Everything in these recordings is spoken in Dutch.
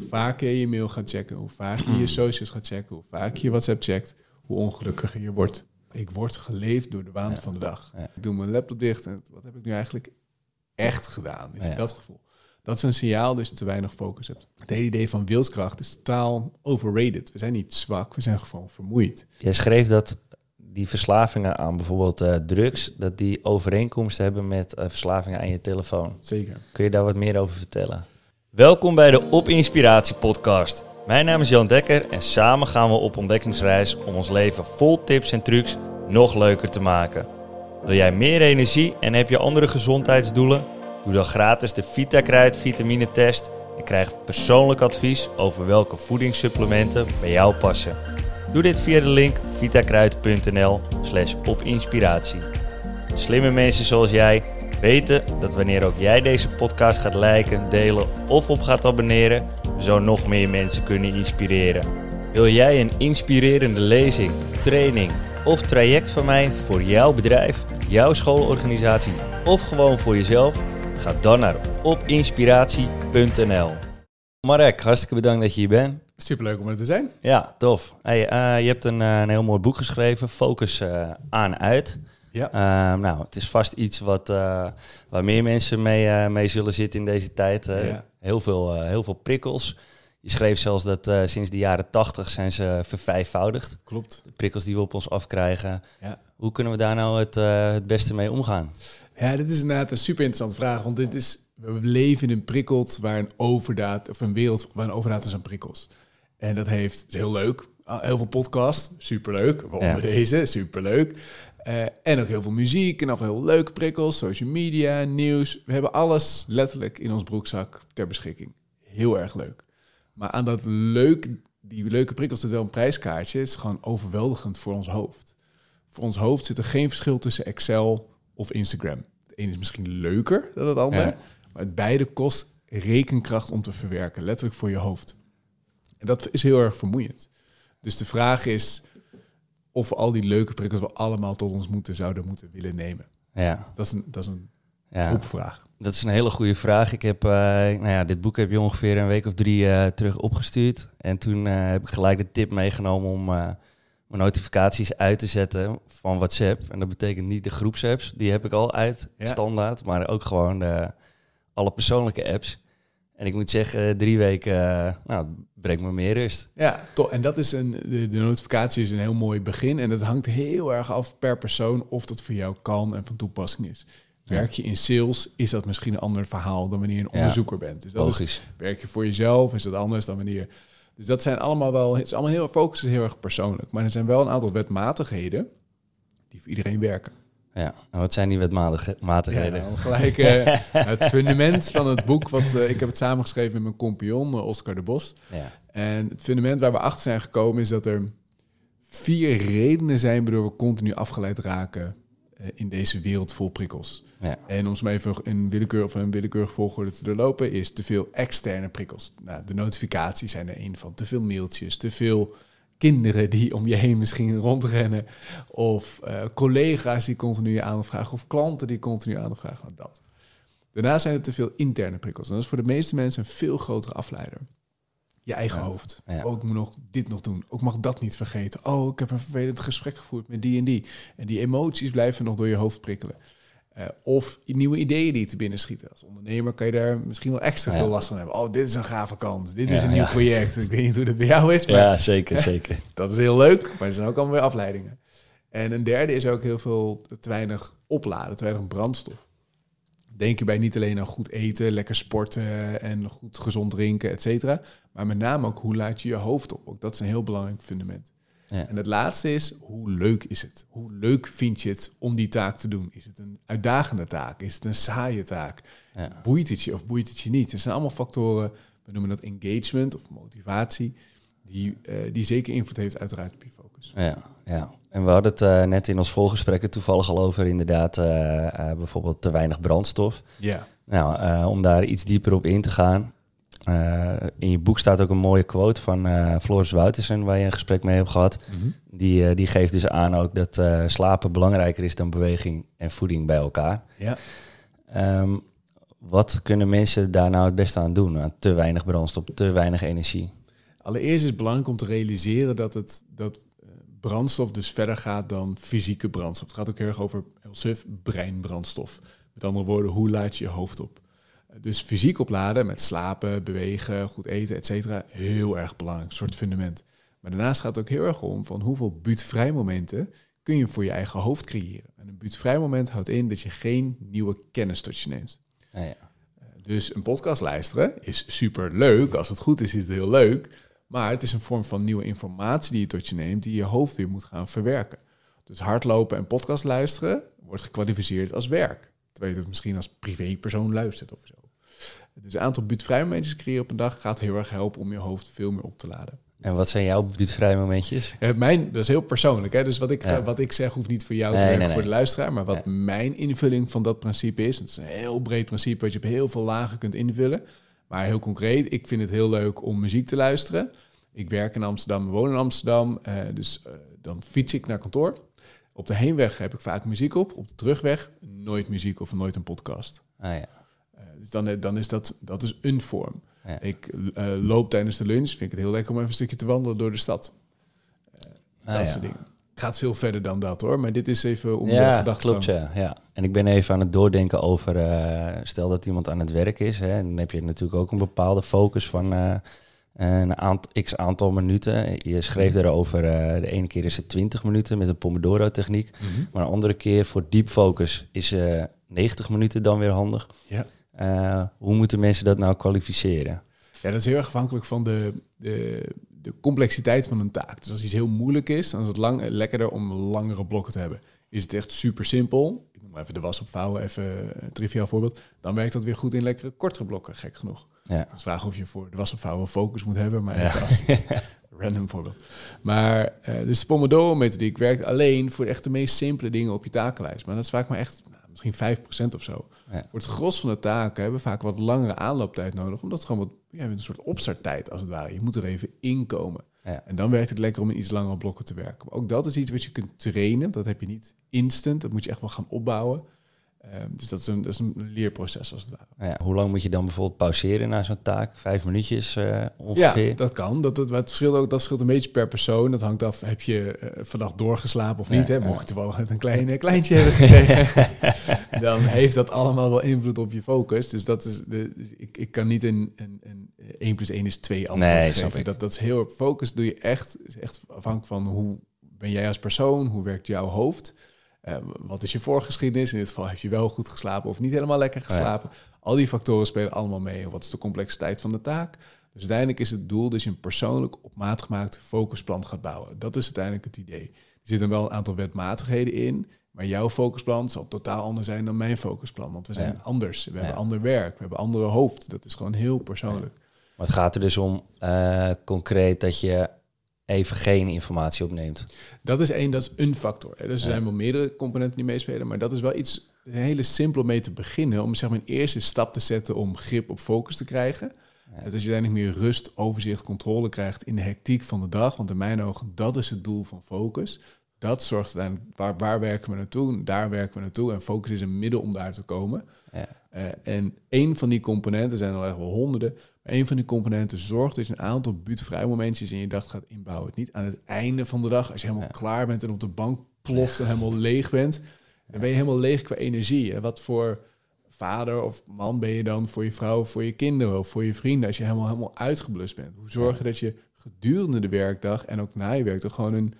Hoe vaker je je mail gaat checken, hoe vaker je je socials gaat checken, hoe vaker je WhatsApp checkt, hoe ongelukkiger je wordt. Ik word geleefd door de waan van de dag. Ja. Ik doe mijn laptop dicht en wat heb ik nu eigenlijk echt gedaan? Is Ja. dat gevoel. Dat is een signaal dat je te weinig focus hebt. Het hele idee van wilskracht is totaal overrated. We zijn niet zwak, we zijn gewoon vermoeid. Jij schreef dat die verslavingen aan bijvoorbeeld eh, drugs, dat die overeenkomst hebben met eh, verslavingen aan je telefoon. Zeker. Kun je daar wat meer over vertellen? Welkom bij de Op Inspiratie podcast. Mijn naam is Jan Dekker en samen gaan we op ontdekkingsreis om ons leven vol tips en trucs nog leuker te maken. Wil jij meer energie en heb je andere gezondheidsdoelen? Doe dan gratis de VitaKruid vitamine test en krijg persoonlijk advies over welke voedingssupplementen bij jou passen. Doe dit via de link vitakruid.nl slash opinspiratie. Slimme mensen zoals jij weten dat wanneer ook jij deze podcast gaat liken, delen of op gaat abonneren, zo nog meer mensen kunnen inspireren. Wil jij een inspirerende lezing, training of traject van mij voor jouw bedrijf, jouw schoolorganisatie of gewoon voor jezelf? Ga dan naar opinspiratie.nl. Marek, hartstikke bedankt dat je hier bent. Superleuk om er te zijn. Ja, tof. Hey, eh, je hebt een, eh, een heel mooi boek geschreven, Focus eh, aan uit. Ja. Ehm, nou, het is vast iets wat, eh, waar meer mensen mee, eh, mee zullen zitten in deze tijd. Ja. Heel, veel, eh, heel veel prikkels. Je schreef zelfs dat eh, sinds de jaren tachtig zijn ze vervijfvoudigd. Klopt. De prikkels die we op ons afkrijgen. Ja. Hoe kunnen we daar nou het, eh, het beste mee omgaan? Ja, dit is inderdaad een super interessante vraag. Want dit is, we leven in een prikkeld waar een overdaad, of een wereld waar een overdaad is aan prikkels. En dat heeft, is heel leuk. Ah, Heel veel podcasts, superleuk. Waaronder Ja. deze, superleuk. Eh en ook heel veel muziek en af heel leuke prikkels, social media, nieuws. We hebben alles letterlijk in ons broekzak ter beschikking. Heel erg leuk. Maar aan dat leuk, die leuke prikkels zit wel een prijskaartje. Het is gewoon overweldigend voor ons hoofd. Voor ons hoofd zit er geen verschil tussen Excel of Instagram. Het ene is misschien leuker dan het ander, Ja. maar het beide kost rekenkracht om te verwerken, letterlijk voor je hoofd. En dat is heel erg vermoeiend. Dus de vraag is of we al die leuke prikkels we allemaal tot ons moeten, zouden moeten willen nemen. Ja, Dat is een, dat is een ja. vraag. dat is een hele goede vraag. Ik heb, eh, nou ja, dit boek heb je ongeveer een week of drie eh, terug opgestuurd. En toen eh, heb ik gelijk de tip meegenomen om mijn notificaties uit te zetten van WhatsApp. En dat betekent niet de groepsapps, die heb ik al uit, Ja. standaard. Maar ook gewoon de, alle persoonlijke apps. En ik moet zeggen, drie weken, eh, nou, het brengt me meer rust. Ja, toch. En dat is een, de, de notificatie is een heel mooi begin. En dat hangt heel erg af per persoon of dat voor jou kan en van toepassing is. Werk je in sales, is dat misschien een ander verhaal dan wanneer je een Ja. onderzoeker bent. Dus dat is, Logisch. werk je voor jezelf, is dat anders dan wanneer... Dus dat zijn allemaal wel... Het is allemaal heel, focus is heel erg persoonlijk. Maar er zijn wel een aantal wetmatigheden die voor iedereen werken. Ja, en wat zijn die wetmatigheden? Ja, nou, gelijk eh, het fundament van het boek, wat eh, ik heb het samengeschreven met mijn compagnon eh, Oscar de Bos. Ja. En het fundament waar we achter zijn gekomen is dat er vier redenen zijn waardoor we continu afgeleid raken in deze wereld vol prikkels. Ja. En om ze maar even in willekeur of een willekeurig volgorde te doorlopen, is te veel externe prikkels. Nou, de notificaties zijn er één van. Te veel mailtjes, te veel kinderen die om je heen misschien rondrennen. Of eh, collega's die continu je aandacht vragen. Of klanten die continu aandacht vragen. Nou, dat. Daarna zijn er te veel interne prikkels. En dat is voor de meeste mensen een veel grotere afleider. Je eigen Ja. hoofd. Ja. Oh, ik moet nog dit nog doen. Ook mag dat niet vergeten. Oh, ik heb een vervelend gesprek gevoerd met die en die. En die emoties blijven nog door je hoofd prikkelen. Eh, of nieuwe ideeën die te binnen schieten. Als ondernemer kan je daar misschien wel extra Ja. veel last van hebben. Oh, dit is een gave kant. Dit is een nieuw project. Ik weet niet hoe dat bij jou is, maar ja, zeker, zeker. dat is heel leuk. Maar er zijn ook allemaal weer afleidingen. En een derde is ook heel veel te weinig opladen, te weinig brandstof. Denk je bij niet alleen aan goed eten, lekker sporten en goed gezond drinken, et cetera. Maar met name ook hoe laat je je hoofd op. Ook dat is een heel belangrijk fundament. Ja. En het laatste is, hoe leuk is het? Hoe leuk vind je het om die taak te doen? Is het een uitdagende taak? Is het een saaie taak? Ja. Boeit het je of boeit het je niet? Er zijn allemaal factoren, we noemen dat engagement of motivatie, die, eh, die zeker invloed heeft uiteraard op je focus. Ja, ja. En we hadden het eh, net in ons voorgesprek toevallig al over inderdaad eh, bijvoorbeeld te weinig brandstof. Ja, Nou, om daar iets dieper op in te gaan. Eh, in je boek staat ook een mooie quote van eh Floris Woutersen, waar je een gesprek mee hebt gehad. Die, eh, die geeft dus aan ook dat slapen belangrijker is dan beweging en voeding bij elkaar. ja. Ehm, wat kunnen mensen daar nou het beste aan doen? Aan te weinig brandstof, te weinig energie. Allereerst is het belangrijk om te realiseren dat, het, dat brandstof dus verder gaat dan fysieke brandstof. Het gaat ook heel erg over breinbrandstof. Met andere woorden, hoe laat je je hoofd op? Dus fysiek opladen met slapen, bewegen, goed eten, et cetera, heel erg belangrijk, een soort fundament. Maar daarnaast gaat het ook heel erg om van hoeveel buurtvrij momenten kun je voor je eigen hoofd creëren. En een buurtvrij moment houdt in dat je geen nieuwe kennis tot je neemt. Ja. Eh, Dus een podcast luisteren is super leuk. Als het goed is, is het heel leuk. Maar het is een vorm van nieuwe informatie die je tot je neemt, die je hoofd weer moet gaan verwerken. Dus hardlopen en podcast luisteren wordt gekwalificeerd als werk. Terwijl je misschien als privépersoon luistert of zo. Dus een aantal buurtvrij momentjes creëren op een dag gaat heel erg helpen om je hoofd veel meer op te laden. En wat zijn jouw buurtvrije momentjes? Eh, mijn, dat is heel persoonlijk. Hè? Dus wat ik, Ja. wat ik zeg hoeft niet voor jou te werken nee, voor nee. de luisteraar. Maar wat mijn invulling van dat principe is. Het is een heel breed principe wat je op heel veel lagen kunt invullen. Maar heel concreet, ik vind het heel leuk om muziek te luisteren. Ik werk in Amsterdam, woon in Amsterdam. eh, dus eh, dan fiets ik naar kantoor. Op de heenweg heb ik vaak muziek op. Op de terugweg nooit muziek of nooit een podcast. Ah ja. Eh, dus dan, dan is dat, dat is een vorm. Ja. Ik eh, loop tijdens de lunch. Vind ik het heel lekker om even een stukje te wandelen door de stad. Ah, dat ja. soort dingen. Gaat veel verder dan dat hoor, maar dit is even om de Ja, gedachte. klopt ja, ja. En ik ben even aan het doordenken over, eh, stel dat iemand aan het werk is, hè, dan heb je natuurlijk ook een bepaalde focus van eh, een aantal, x aantal minuten. Je schreef erover, eh, de ene keer is het 20 minuten met een Pomodoro-techniek, maar een andere keer voor deep focus is eh 90 minuten dan weer handig. Ja. Eh, hoe moeten mensen dat nou kwalificeren? Ja, dat is heel erg afhankelijk van de, de, de complexiteit van een taak. Dus als iets heel moeilijk is, dan is het lang, lekkerder om langere blokken te hebben. Is het echt super simpel, ik noem maar even de was opvouwen, even een triviaal voorbeeld, dan werkt dat weer goed in lekkere kortere blokken, gek genoeg. Ja. Dus vraag of je voor de was opvouwen focus moet hebben, maar Ja. als random voorbeeld. Maar eh, dus de Pomodoro-methodiek werkt alleen voor echt de meest simpele dingen op je takenlijst. Maar dat is vaak maar echt nou, misschien 5% of zo. Ja. Voor het gros van de taken hebben we vaak wat langere aanlooptijd nodig, omdat het gewoon wat, ja, een soort opstarttijd als het ware. Je moet er even inkomen. Ja. En dan werkt het lekker om in iets langere blokken te werken. Maar ook dat is iets wat je kunt trainen. Dat heb je niet instant. Dat moet je echt wel gaan opbouwen. Ehm, dus dat is, een, dat is een leerproces als het ware. Nou ja, hoe lang moet je dan bijvoorbeeld pauzeren na zo'n taak? Vijf minuutjes eh, ongeveer? Ja, dat kan. Dat, dat, dat, verschilt ook, dat verschilt een beetje per persoon. Dat hangt af, heb je eh, vannacht doorgeslapen of niet? Ja, hè? Mocht je toevallig net een klein eh, kleintje hebben gekregen, dan heeft dat allemaal wel invloed op je focus. Dus dat is, dus ik, ik kan niet een, een, een 1 plus 1 is 2 antwoord Nee, geven. Dat, dat is heel focus doe je echt, is echt afhankelijk van hoe ben jij als persoon, hoe werkt jouw hoofd, Eh, wat is je voorgeschiedenis? In dit geval heb je wel goed geslapen of niet helemaal lekker geslapen. Al die factoren spelen allemaal mee. Wat is de complexiteit van de taak? Dus uiteindelijk is het doel dat je een persoonlijk op maat gemaakt focusplan gaat bouwen. Dat is uiteindelijk het idee. Er zitten wel een aantal wetmatigheden in, maar jouw focusplan zal totaal anders zijn dan mijn focusplan. Want we zijn Ja. anders. We hebben ander werk, we hebben andere hoofd. Dat is gewoon heel persoonlijk. Maar het gaat er dus om eh, concreet dat je even geen informatie opneemt. Dat is één, dat is een factor. hè. Dus er zijn wel meerdere componenten die meespelen, maar dat is wel iets een hele simpel om mee te beginnen. Om zeg maar een eerste stap te zetten om grip op focus te krijgen. Ja. Dat je uiteindelijk meer rust, overzicht, controle krijgt in de hectiek van de dag. Want in mijn ogen, dat is het doel van focus. Dat zorgt uiteindelijk, waar, waar werken we naartoe? Daar werken we naartoe. En focus is een middel om daar te komen. Ja. Eh, en één van die componenten, zijn er echt wel honderden, één van die componenten zorgt dat je een aantal buurtvrij momentjes in je dag gaat inbouwen. Niet aan het einde van de dag, als je helemaal Ja. klaar bent en op de bank ploft en helemaal leeg bent. Dan ben je helemaal leeg qua energie. Wat voor vader of man ben je dan voor je vrouw, voor je kinderen of voor je vrienden als je helemaal, helemaal uitgeblust bent? Hoe zorg je dat je gedurende de werkdag en ook na je werkdag gewoon een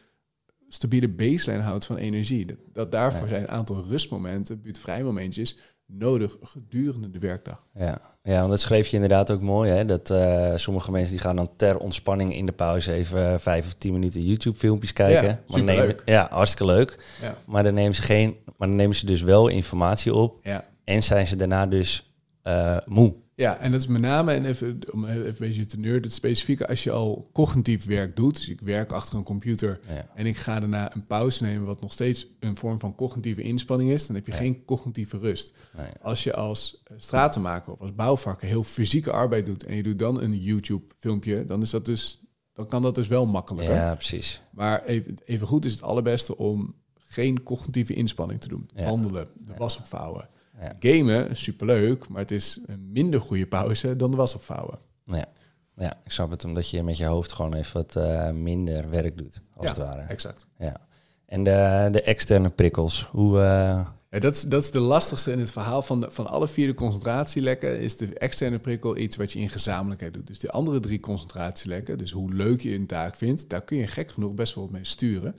stabiele baseline houdt van energie? Dat, dat daarvoor zijn een aantal rustmomenten, buurtvrij momentjes, nodig gedurende de werkdag. Ja. ja, want dat schreef je inderdaad ook mooi. Hè? Dat eh, sommige mensen die gaan dan ter ontspanning in de pauze even vijf of tien minuten YouTube-filmpjes kijken. Ja, maar nemen, ja, hartstikke leuk. Ja. Maar dan nemen ze geen, maar dan nemen ze dus wel informatie op Ja. en zijn ze daarna dus eh, moe. Ja, en dat is met name, en even, om even een beetje te nerden, het specifieke als je al cognitief werk doet. Dus ik werk achter een computer Ja. en ik ga daarna een pauze nemen, wat nog steeds een vorm van cognitieve inspanning is, dan heb je Ja. geen cognitieve rust. Als je als eh, stratenmaker of als bouwvakker heel fysieke arbeid doet en je doet dan een YouTube-filmpje, dan is dat dus, dan kan dat dus wel makkelijker. Ja, precies. Maar even, even goed is het allerbeste om geen cognitieve inspanning te doen. Ja. Wandelen, de was opvouwen. Ja. Gamen, superleuk, maar het is een minder goede pauze dan de was opvouwen. Ja. ja, ik snap het omdat je met je hoofd gewoon even wat eh, minder werk doet, als Ja. het ware. Exact. Ja. En de, de externe prikkels, hoe... eh, Ja, dat, is, dat is de lastigste in het verhaal van, de, van alle vier de concentratielekken. Is de externe prikkel iets wat je in gezamenlijkheid doet. Dus de andere drie concentratielekken, dus hoe leuk je een taak vindt, daar kun je gek genoeg best wel wat mee sturen.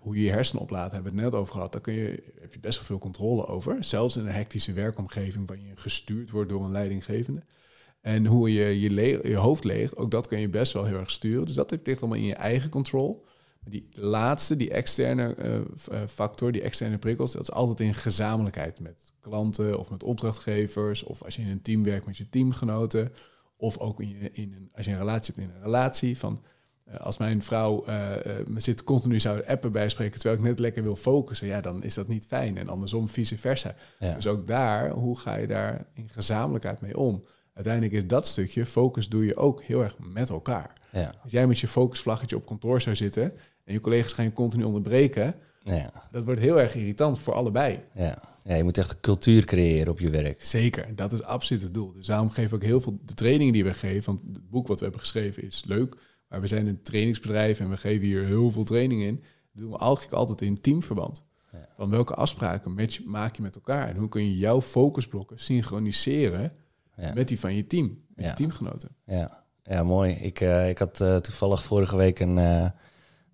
Hoe je je hersenen oplaadt, hebben we het net over gehad. Daar kun je, heb je best wel veel controle over. Zelfs in een hectische werkomgeving waarin je gestuurd wordt door een leidinggevende. En hoe je je, je hoofd leegt, ook dat kun je best wel heel erg sturen. Dus dat ligt allemaal in je eigen control. Maar die laatste, die externe eh, eh, factor, die externe prikkels, dat is altijd in gezamenlijkheid met klanten of met opdrachtgevers. Of als je in een team werkt met je teamgenoten. Of ook in je, in een, als je een relatie hebt in een relatie. Van, als mijn vrouw eh, eh, me zit continu zou appen bijspreken terwijl ik net lekker wil focussen, ja, dan is dat niet fijn. En andersom, vice versa. ja. Dus ook daar, hoe ga je daar in gezamenlijkheid mee om? Uiteindelijk is dat stukje, focus doe je ook heel erg met elkaar. ja, Als jij met je focusvlaggetje op kantoor zou zitten en je collega's gaan je continu onderbreken, ja, dat wordt heel erg irritant voor allebei. ja. ja, je moet echt een cultuur creëren op je werk. Zeker, dat is absoluut het doel. Dus daarom geven we ook heel veel de trainingen die we geven. Want het boek wat we hebben geschreven is leuk, maar we zijn een trainingsbedrijf en we geven hier heel veel training in. Dat doen we eigenlijk altijd in teamverband. Ja. Van welke afspraken maak je met elkaar en hoe kun je jouw focusblokken synchroniseren Ja. met die van je team, met Ja. je teamgenoten. Ja, ja mooi. Ik, eh, ik had eh, toevallig vorige week een, eh,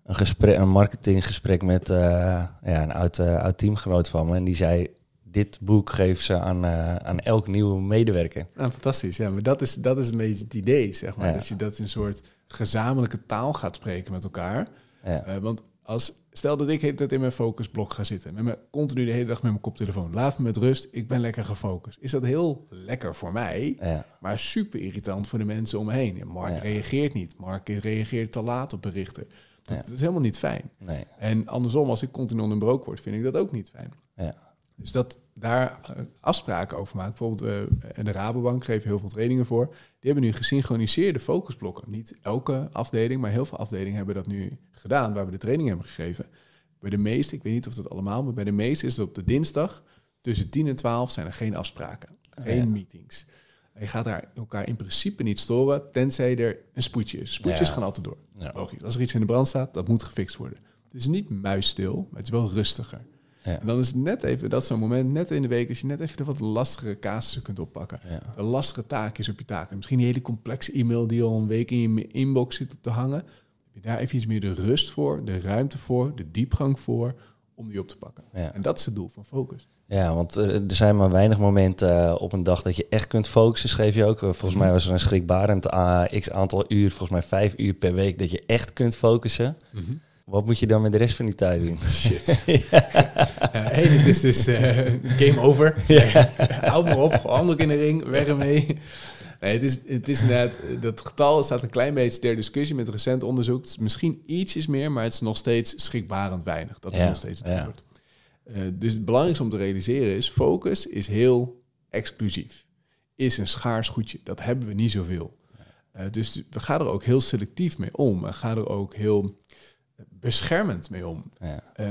een, gesprek, een marketinggesprek met ja, een oud, oud teamgenoot van me. En die zei, dit boek geeft ze aan, aan elk nieuwe medewerker. Nou, fantastisch. Ja, maar dat is, dat is een beetje het idee, zeg maar. Ja. Dat je dat in een soort gezamenlijke taal gaat spreken met elkaar. Ja, Eh, want als, stel dat ik de hele tijd in mijn focusblok ga zitten. Met mijn, continu de hele dag met mijn koptelefoon. Laat me met rust, ik ben lekker gefocust. Is dat heel lekker voor mij, ja, maar super irritant voor de mensen om me heen. Mark Ja. reageert niet. Mark reageert te laat op berichten. Dat is helemaal niet fijn. nee, En andersom, als ik continu onderbroken word, vind ik dat ook niet fijn. ja, Dus dat daar eh, afspraken over maken. Bijvoorbeeld, eh, de Rabobank geeft heel veel trainingen voor. Die hebben nu gesynchroniseerde focusblokken. Niet elke afdeling, maar heel veel afdelingen hebben dat nu gedaan, waar we de training hebben gegeven. Bij de meeste, ik weet niet of dat allemaal, maar bij de meeste is het op de dinsdag tussen 10 en 12 zijn er geen afspraken, geen Ja. meetings. En je gaat daar elkaar in principe niet storen, tenzij er een spoedje is. Spoedjes Ja. gaan altijd door. ja, Logisch. Als er iets in de brand staat, dat moet gefixt worden. Het is niet muisstil, maar het is wel rustiger. Ja. Dan is het net even, dat is zo'n moment, net in de week, dat je net even de wat lastigere casussen kunt oppakken. ja, De lastige taakjes op je taak. En misschien die hele complexe e-mail die al een week in je inbox zit te hangen. Heb je daar even iets meer de rust voor, de ruimte voor, de diepgang voor, om die op te pakken. ja. En dat is het doel van focus. Ja, want eh, er zijn maar weinig momenten eh, op een dag dat je echt kunt focussen, schreef je ook. Eh, volgens Mhm. mij was er een schrikbarend eh, x aantal uur, volgens mij vijf uur per week, dat je echt kunt focussen. Wat moet je dan met de rest van die tijd doen? Shit. Ja, één, het is dus eh, game over. Houd me op, handdoek in de ring, weg ermee. Nee, het is, het is net, dat getal staat een klein beetje ter discussie met recent onderzoek. Het is misschien ietsjes meer, maar het is nog steeds schrikbarend weinig. Dat is Ja, nog steeds het ja. antwoord. Eh, dus het belangrijkste om te realiseren is, focus is heel exclusief. Is een schaars goedje. Dat hebben we niet zoveel. Eh, dus we gaan er ook heel selectief mee om. En gaan er ook heel beschermend mee om. Ja, Eh,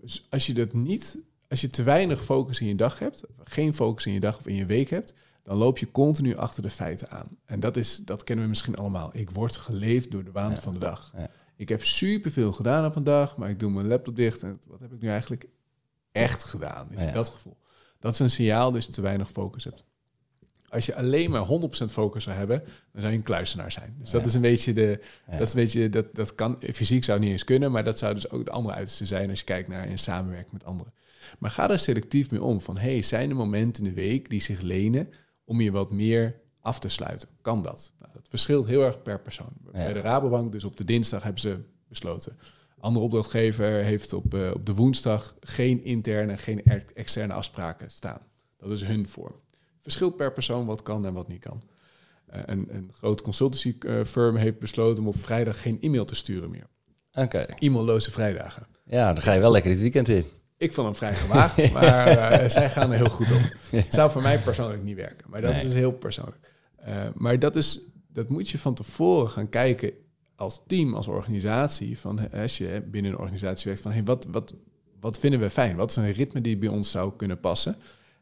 dus als je dat niet, als je te weinig focus in je dag hebt, geen focus in je dag of in je week hebt, dan loop je continu achter de feiten aan. En dat is, dat kennen we misschien allemaal. Ik word geleefd door de waan Ja. van de dag. Ja. Ik heb superveel gedaan op een dag, maar ik doe mijn laptop dicht en wat heb ik nu eigenlijk echt gedaan? Is dat gevoel? Dat is een signaal dat je te weinig focus hebt. Als je alleen maar 100% focus zou hebben, dan zou je een kluisenaar zijn. Dus dat Ja. is een beetje de, ja. dat, is een beetje, dat, dat kan, fysiek zou niet eens kunnen, maar dat zou dus ook de andere uiterste zijn als je kijkt naar in samenwerking met anderen. Maar ga er selectief mee om. Van hey, zijn er momenten in de week die zich lenen om je wat meer af te sluiten? Kan dat? Nou, dat verschilt heel erg per persoon. Bij de Rabobank, dus op de dinsdag hebben ze besloten. Andere opdrachtgever heeft op, eh, op de woensdag geen interne, geen er- externe afspraken staan. Dat is hun vorm. Verschilt per persoon wat kan en wat niet kan. Eh, een, een groot consultancy eh, firm heeft besloten om op vrijdag geen e-mail te sturen meer. Oké, E-mailloze vrijdagen. ja, dan ga je wel lekker het weekend in. Ik vond hem vrij gewaagd, maar eh, zij gaan er heel goed op. Het zou voor mij persoonlijk niet werken, maar dat Nee. is heel persoonlijk. Eh, maar dat, is, dat moet je van tevoren gaan kijken als team, als organisatie. Van, als je binnen een organisatie werkt, van hey, wat, wat, wat vinden we fijn? Wat is een ritme die bij ons zou kunnen passen?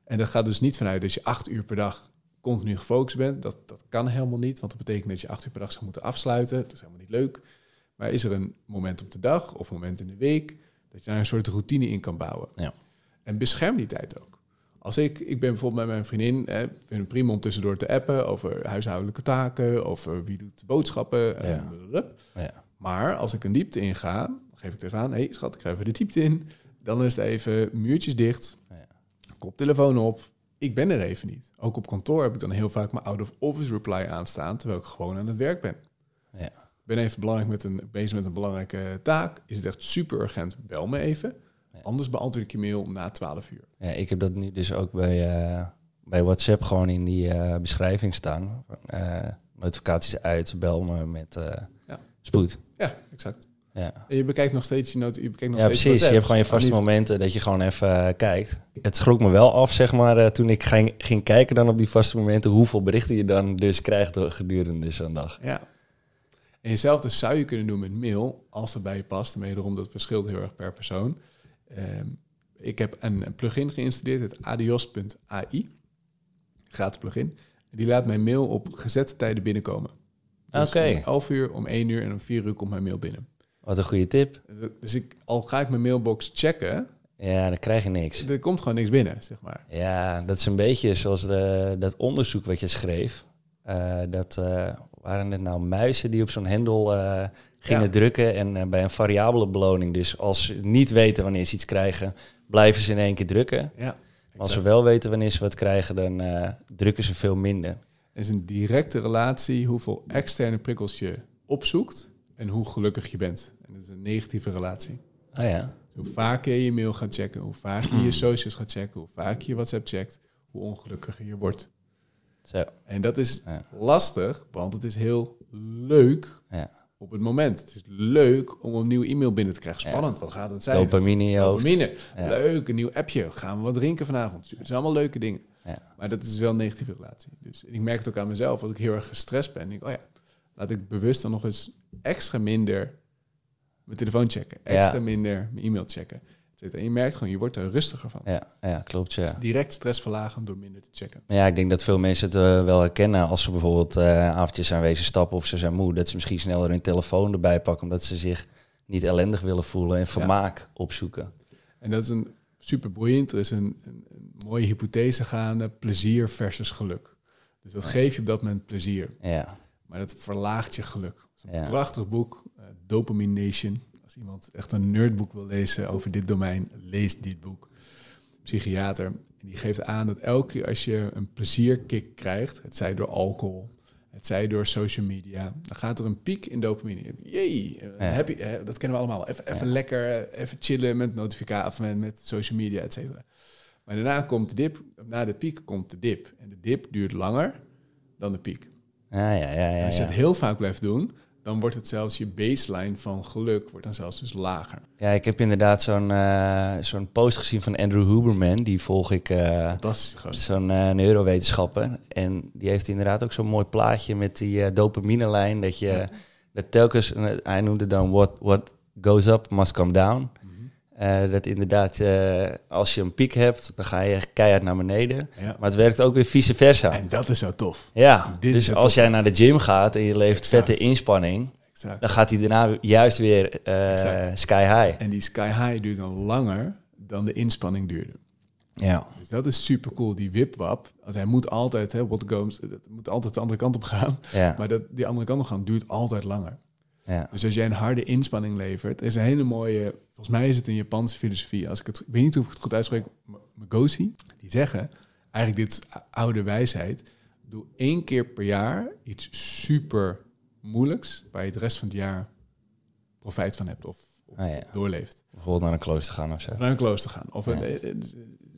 En dat gaat dus niet vanuit dat je acht uur per dag continu gefocust bent. Dat, dat kan helemaal niet, want dat betekent dat je acht uur per dag zou moeten afsluiten. Dat is helemaal niet leuk. Maar is er een moment op de dag of een moment in de week dat je daar een soort routine in kan bouwen? Ja. En bescherm die tijd ook. Als ik, ik ben bijvoorbeeld met mijn vriendin, hè, vind het prima om tussendoor te appen over huishoudelijke taken, over wie doet de boodschappen. en Ja. Maar als ik een diepte inga, geef ik het even aan, hé hey, schat, ik ga even de diepte in. Dan is het even muurtjes dicht. Koptelefoon op. Ik ben er even niet. Ook op kantoor heb ik dan heel vaak mijn out-of-office reply aanstaan, terwijl ik gewoon aan het werk ben. Ja. Ben even belangrijk met een, bezig met een belangrijke taak. Is het echt super urgent, bel me even. Ja. Anders beantwoord ik je mail na 12 uur. Ja, ik heb dat nu dus ook bij, eh, bij WhatsApp gewoon in die eh, beschrijving staan. Eh, notificaties uit, bel me met Ja. spoed. Ja, exact. Ja, En je bekijkt nog steeds je, not je bekijkt nog ja steeds precies. Je hebt gewoon je vaste momenten dat je gewoon even eh, kijkt. Het schrok me wel af, zeg maar, eh, toen ik ging, ging kijken dan op die vaste momenten... hoeveel berichten je dan dus krijgt door- gedurende zo'n dag. Ja. En jezelfde zou je kunnen doen met mail, als het bij je past. Wederom, dat verschilt heel erg per persoon. Ehm, ik heb een, een plugin geïnstalleerd, het adios.ai. Gratis plugin. Die laat mijn mail op gezette tijden binnenkomen. Dus Oké. om 11 uur, om 1 uur en om 4 uur komt mijn mail binnen. Wat een goede tip. Dus ik, al ga ik mijn mailbox checken, Ja, dan krijg je niks. er komt gewoon niks binnen, zeg maar. Ja, dat is een beetje zoals de, dat onderzoek wat je schreef. Eh, dat eh, waren het nou muizen die op zo'n hendel eh, gingen Ja. drukken en bij een variabele beloning. Dus als ze niet weten wanneer ze iets krijgen, blijven ze in één keer drukken. Ja, Maar als ze wel weten wanneer ze wat krijgen, dan drukken ze veel minder. Het is een directe relatie hoeveel externe prikkels je opzoekt en hoe gelukkig je bent. En dat is een negatieve relatie. Ah ja, Hoe vaker je je mail gaat checken, hoe vaker je je socials gaat checken, hoe vaker je WhatsApp checkt, hoe ongelukkiger je wordt. zo. En dat is Ja. lastig, want het is heel leuk Ja. op het moment. Het is leuk om een nieuwe e-mail binnen te krijgen. Ja. Spannend, wat gaat het zijn? Dopamine in je hoofd. Dopamine. Leuk, een nieuw appje. Gaan we wat drinken vanavond? Het zijn allemaal leuke dingen. Ja. Maar dat is wel een negatieve relatie. Dus ik merk het ook aan mezelf, als ik heel erg gestrest ben. Denk ik, oh ja, laat ik bewust dan nog eens extra minder mijn telefoon checken. Ja. Extra minder mijn e-mail checken. En je merkt gewoon, je wordt er rustiger van. Ja, ja, klopt ja. Direct stress verlagen door minder te checken. Ja, ik denk dat veel mensen het eh, wel herkennen als ze bijvoorbeeld eh avondjes zijn wezen stappen of ze zijn moe. Dat ze misschien sneller hun telefoon erbij pakken omdat ze zich niet ellendig willen voelen en vermaak opzoeken. En dat is een super boeiend. Er is een, een, een mooie hypothese gaande, plezier versus geluk. Dus dat geeft je op dat moment plezier. Ja, Maar dat verlaagt je geluk. Is een Ja. prachtig boek, eh, Dopamine Nation. Als iemand echt een nerdboek wil lezen over dit domein, lees dit boek. Psychiater. En die geeft aan dat elke keer als je een plezierkick krijgt, het zij door alcohol, het zij door social media, dan gaat er een piek in dopamine. Jee, eh, Ja. happy, dat kennen we allemaal. Even, even Ja. lekker, eh, even chillen met notificaties, met, met social media, et cetera. Maar daarna komt de dip, na de piek komt de dip. En de dip duurt langer dan de piek. ja, ja, ja. En ja, als je het heel vaak blijft doen, dan wordt het zelfs je baseline van geluk wordt dan zelfs dus lager. Ja, ik heb inderdaad zo'n eh, zo'n post gezien van Andrew Huberman. Die volg ik, gast. zo'n eh, neurowetenschapper. En die heeft inderdaad ook zo'n mooi plaatje met die eh dopamine-lijn. Dat je Ja. dat telkens, hij noemde dan what, what goes up must come down. Eh, dat inderdaad, eh, als je een piek hebt, dan ga je keihard naar beneden. Ja. Maar het werkt ook weer vice versa. En dat is zo tof. ja, dit dus als jij naar de gym gaat en je levert Exact. vette inspanning, Exact. dan gaat hij daarna juist weer eh, sky high. En die sky high duurt dan langer dan de inspanning duurde. Ja. Dus dat is super cool. Die wipwap, want hij moet altijd, hè, what goes, moet altijd de andere kant op gaan. Ja. Maar dat, die andere kant op gaan duurt altijd langer. Ja. Dus als jij een harde inspanning levert, er is een hele mooie, volgens mij is het een Japanse filosofie. Als ik het, ik weet niet hoe ik het goed uitspreek, M- Ngozi, die zeggen, eigenlijk dit oude wijsheid, doe één keer per jaar iets super moeilijks, waar je de rest van het jaar profijt van hebt of, of Ah, ja. doorleeft. Bijvoorbeeld naar een klooster gaan of zo. Of naar een klooster gaan. Of Ja. eh, eh,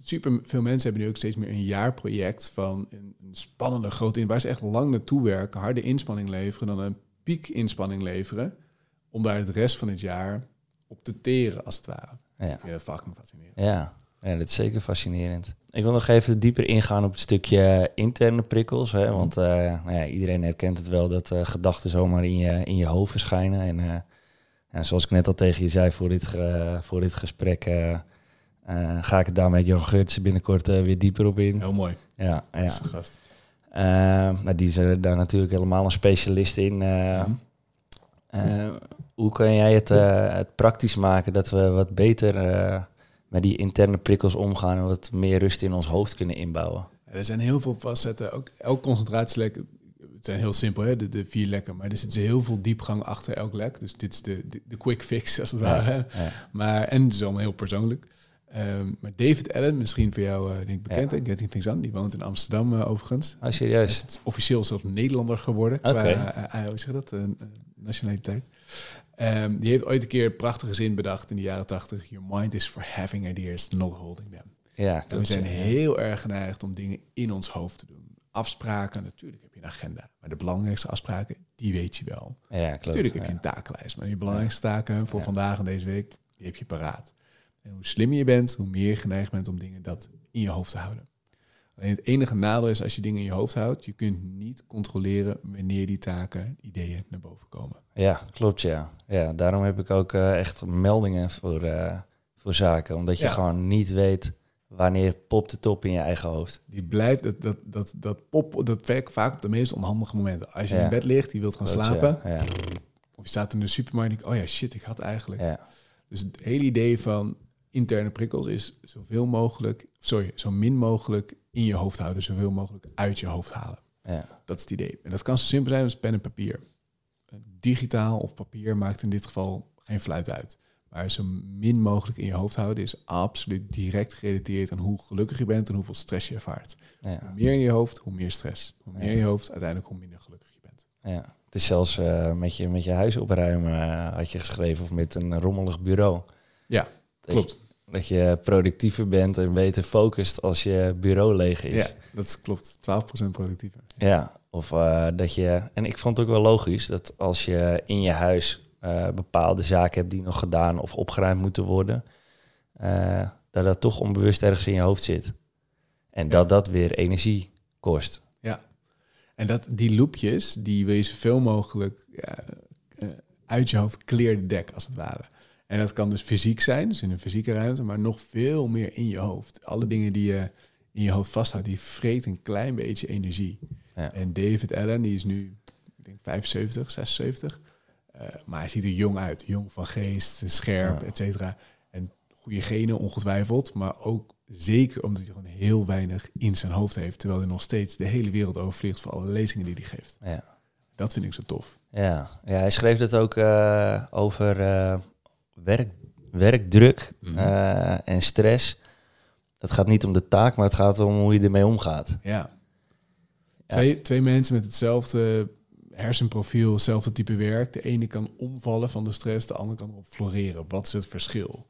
super veel mensen hebben nu ook steeds meer een jaarproject van een spannende grote in waar ze echt lang naartoe werken, harde inspanning leveren, dan een piek inspanning leveren, om daar de rest van het jaar op te teren, als het ware. Ja. Ik vind dat fucking fascinerend. Ja. ja, dat is zeker fascinerend. Ik wil nog even dieper ingaan op het stukje interne prikkels. Hè? Want eh, nou ja, iedereen herkent het wel dat eh, gedachten zomaar in je, in je hoofd verschijnen. En eh, zoals ik net al tegen je zei voor dit, voor dit gesprek, eh, eh, ga ik het daar met Jan Geurtsen binnenkort eh, weer dieper op in. Heel mooi. Ja, ja. gast. Eh, nou, die er daar natuurlijk helemaal een specialist in. eh, Mhm. eh, hoe kan jij het, eh, het praktisch maken dat we wat beter eh, met die interne prikkels omgaan en wat meer rust in ons hoofd kunnen inbouwen? Er zijn heel veel facetten. Ook, elk concentratielek, het zijn heel simpel, hè, de, de vier lekken. Maar er zit dus heel veel diepgang achter elk lek. Dus dit is de, de, de quick fix, als het ware. Ja, Maar, en het is allemaal heel persoonlijk. Ehm, maar David Allen, misschien voor jou eh, denk ik bekend, Ja. hè? Getting Things On. Die woont in Amsterdam eh, overigens. Hij serieus? is officieel zelfs Nederlander geworden. Oké. Qua, eh, hoe zeg je dat? Een nationaliteit. Ehm, die heeft ooit een keer een prachtige zin bedacht in de jaren tachtig. Your mind is for having ideas, not holding them. Ja, En we zijn ja. heel erg geneigd om dingen in ons hoofd te doen. Afspraken, natuurlijk heb je een agenda. Maar de belangrijkste afspraken, die weet je wel. Ja, klopt. natuurlijk heb je een takenlijst. Maar je belangrijkste taken voor vandaag en deze week, die heb je paraat. En hoe slimmer je bent, hoe meer je geneigd bent om dingen dat in je hoofd te houden. Alleen het enige nadeel is als je dingen in je hoofd houdt, je kunt niet controleren wanneer die taken, ideeën naar boven komen. Ja, klopt, ja. ja daarom heb ik ook eh, echt meldingen voor, eh, voor zaken. Omdat je Ja. gewoon niet weet wanneer popt de top in je eigen hoofd. Die blijft, dat, dat, dat, dat pop, dat werkt vaak op de meest onhandige momenten. Als je Ja. in bed ligt, je wilt gaan Klopt, slapen, Ja, of je staat in de supermarkt en denkt, oh ja, shit, ik had eigenlijk. ja. Dus het hele idee van interne prikkels is zoveel mogelijk, sorry, zo min mogelijk in je hoofd houden, zoveel mogelijk uit je hoofd halen. ja. Dat is het idee. En dat kan zo simpel zijn als pen en papier. Digitaal of papier maakt in dit geval geen fluit uit. Maar zo min mogelijk in je hoofd houden is absoluut direct gerelateerd aan hoe gelukkig je bent en hoeveel stress je ervaart. Hoe ja. meer in je hoofd, hoe meer stress. Hoe meer in je hoofd, uiteindelijk hoe minder gelukkig je bent. Ja, het is zelfs eh, met, je, met je huis opruimen, eh, had je geschreven, of met een rommelig bureau. Ja, Dat klopt. Je, dat je productiever bent en beter focust als je bureau leeg is. Ja, dat is- klopt. 12% productiever. Ja, of eh, dat je... En ik vond het ook wel logisch dat als je in je huis eh, bepaalde zaken hebt die nog gedaan of opgeruimd moeten worden, eh, dat dat toch onbewust ergens in je hoofd zit. En Ja. dat dat weer energie kost. Ja. En dat, die loopjes, die wil je zoveel mogelijk ja, uit je hoofd clear the deck, als het ware. En dat kan dus fysiek zijn, dus in een fysieke ruimte, maar nog veel meer in je hoofd. Alle dingen die je in je hoofd vasthoudt, die vreet een klein beetje energie. Ja. En David Allen, die is nu, ik denk 75, 76. eh, maar hij ziet er jong uit. Jong van geest, scherp, Ja. et cetera. En goede genen, ongetwijfeld. Maar ook zeker omdat hij gewoon heel weinig in zijn hoofd heeft. Terwijl hij nog steeds de hele wereld overvliegt voor alle lezingen die hij geeft. Ja. Dat vind ik zo tof. Ja, ja hij schreef het ook eh, over eh, werk, werkdruk Mhm. eh, en stress. Het gaat niet om de taak, maar het gaat om hoe je ermee omgaat. Ja. Ja. Twee, twee mensen met hetzelfde hersenprofiel, hetzelfde type werk. De ene kan omvallen van de stress, de andere kan erop floreren. Wat is het verschil?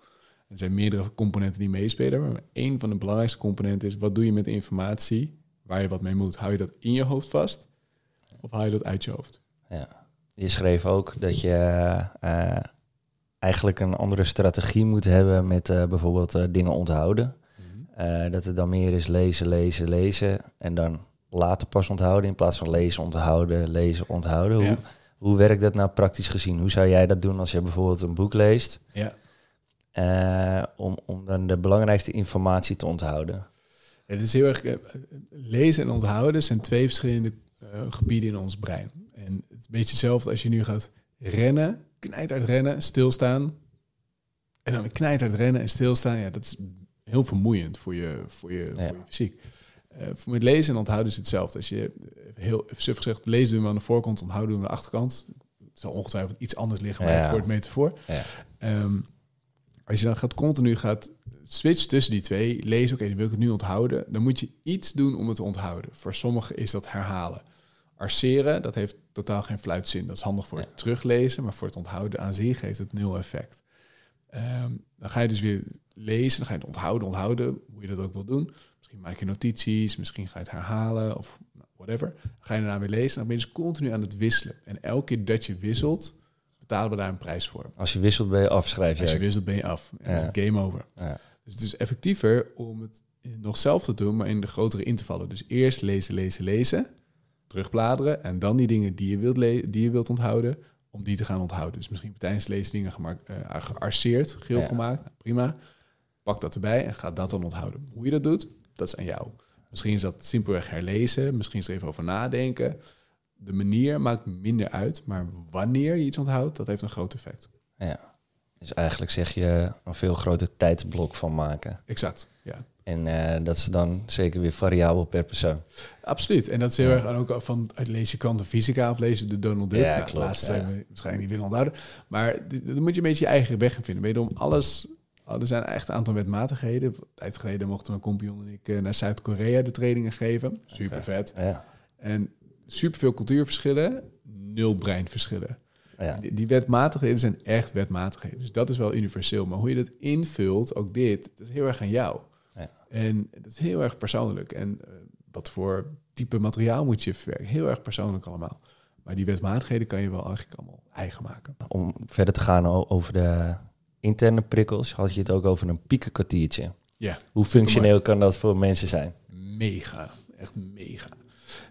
Er zijn meerdere componenten die meespelen, maar één van de belangrijkste componenten is... wat doe je met de informatie waar je wat mee moet? Hou je dat in je hoofd vast of haal je dat uit je hoofd? Ja. Je schreef ook dat je eh, eigenlijk een andere strategie moet hebben met eh, bijvoorbeeld eh, dingen onthouden. Eh, dat het dan meer is lezen, lezen, lezen en dan later pas onthouden in plaats van lezen, onthouden, lezen, onthouden. Hoe, Ja. hoe werkt dat nou praktisch gezien? Hoe zou jij dat doen als je bijvoorbeeld een boek leest Ja. om, om dan de belangrijkste informatie te onthouden? Het is heel erg. lezen en onthouden zijn twee verschillende gebieden in ons brein. En het is een beetje hetzelfde als je nu gaat rennen, knijterd rennen, stilstaan. En dan knijterd rennen en stilstaan. Ja, dat is heel vermoeiend voor je, voor je, Ja. voor je fysiek. Eh, voor met lezen en onthouden is hetzelfde. Als je heel suf gezegd, lezen doen we aan de voorkant, onthouden doen we aan de achterkant. Het zal ongetwijfeld iets anders liggen, maar Ja. even voor het metafoor. Ja. Ehm, als je dan gaat continu gaat switchen tussen die twee, lezen, oké, dan wil ik het nu onthouden, dan moet je iets doen om het te onthouden. Voor sommigen is dat herhalen. Arceren, dat heeft totaal geen fluitzin. Dat is handig voor Ja. het teruglezen, maar voor het onthouden aan zich heeft het nul effect. Ehm, dan ga je dus weer lezen, dan ga je het onthouden, onthouden, hoe je dat ook wil doen. Misschien maak je notities, misschien ga je het herhalen of nou, whatever. Dan ga je daarna weer lezen, dan ben je dus continu aan het wisselen. En elke keer dat je wisselt, betalen we daar een prijs voor. Als je wisselt ben je afschrijf je. Als je wisselt ben je af. En is het game over. Ja. Dus het is effectiever om het nog zelf te doen, maar in de grotere intervallen. Dus eerst lezen, lezen, lezen, terugbladeren en dan die dingen die je wilt, die je wilt onthouden, om die te gaan onthouden. Dus misschien tijdens lezen dingen gemaakt, eh, gearseerd, geel Ja. gemaakt, nou, prima. Pak dat erbij en ga dat dan onthouden. Hoe je dat doet, dat is aan jou. Misschien is dat simpelweg herlezen, misschien is er even over nadenken. De manier maakt minder uit, maar wanneer je iets onthoudt, dat heeft een groot effect. Ja. Dus eigenlijk zeg je een veel groter tijdsblok van maken. Exact, ja. En eh, dat is dan zeker weer variabel per persoon. Absoluut. En dat is heel Ja. erg aan ook van uit lees je kwantum fysica of lees je de Donald Duck. Ja, Nou, klopt, laatste ja. zijn we waarschijnlijk niet willen onthouden. Maar dan moet je een beetje je eigen weg in vinden. Wederom alles. oh, Er zijn echt een aantal wetmatigheden. Een tijd geleden mochten mijn compagnon en ik eh, naar Zuid-Korea de trainingen geven. Super vet. Ja. En superveel cultuurverschillen, nul breinverschillen. Ja. Die, die wetmatigheden zijn echt wetmatigheden. Dus dat is wel universeel. Maar hoe je dat invult, ook dit, dat is heel erg aan jou. En dat is heel erg persoonlijk. En eh, wat voor type materiaal moet je verwerken? Heel erg persoonlijk allemaal. Maar die wetmatigheden kan je wel eigenlijk allemaal eigen maken. Om verder te gaan over de interne prikkels, had je het ook over een piekenkwartiertje. Ja, Hoe functioneel kan dat voor mensen zijn? mega. Echt mega.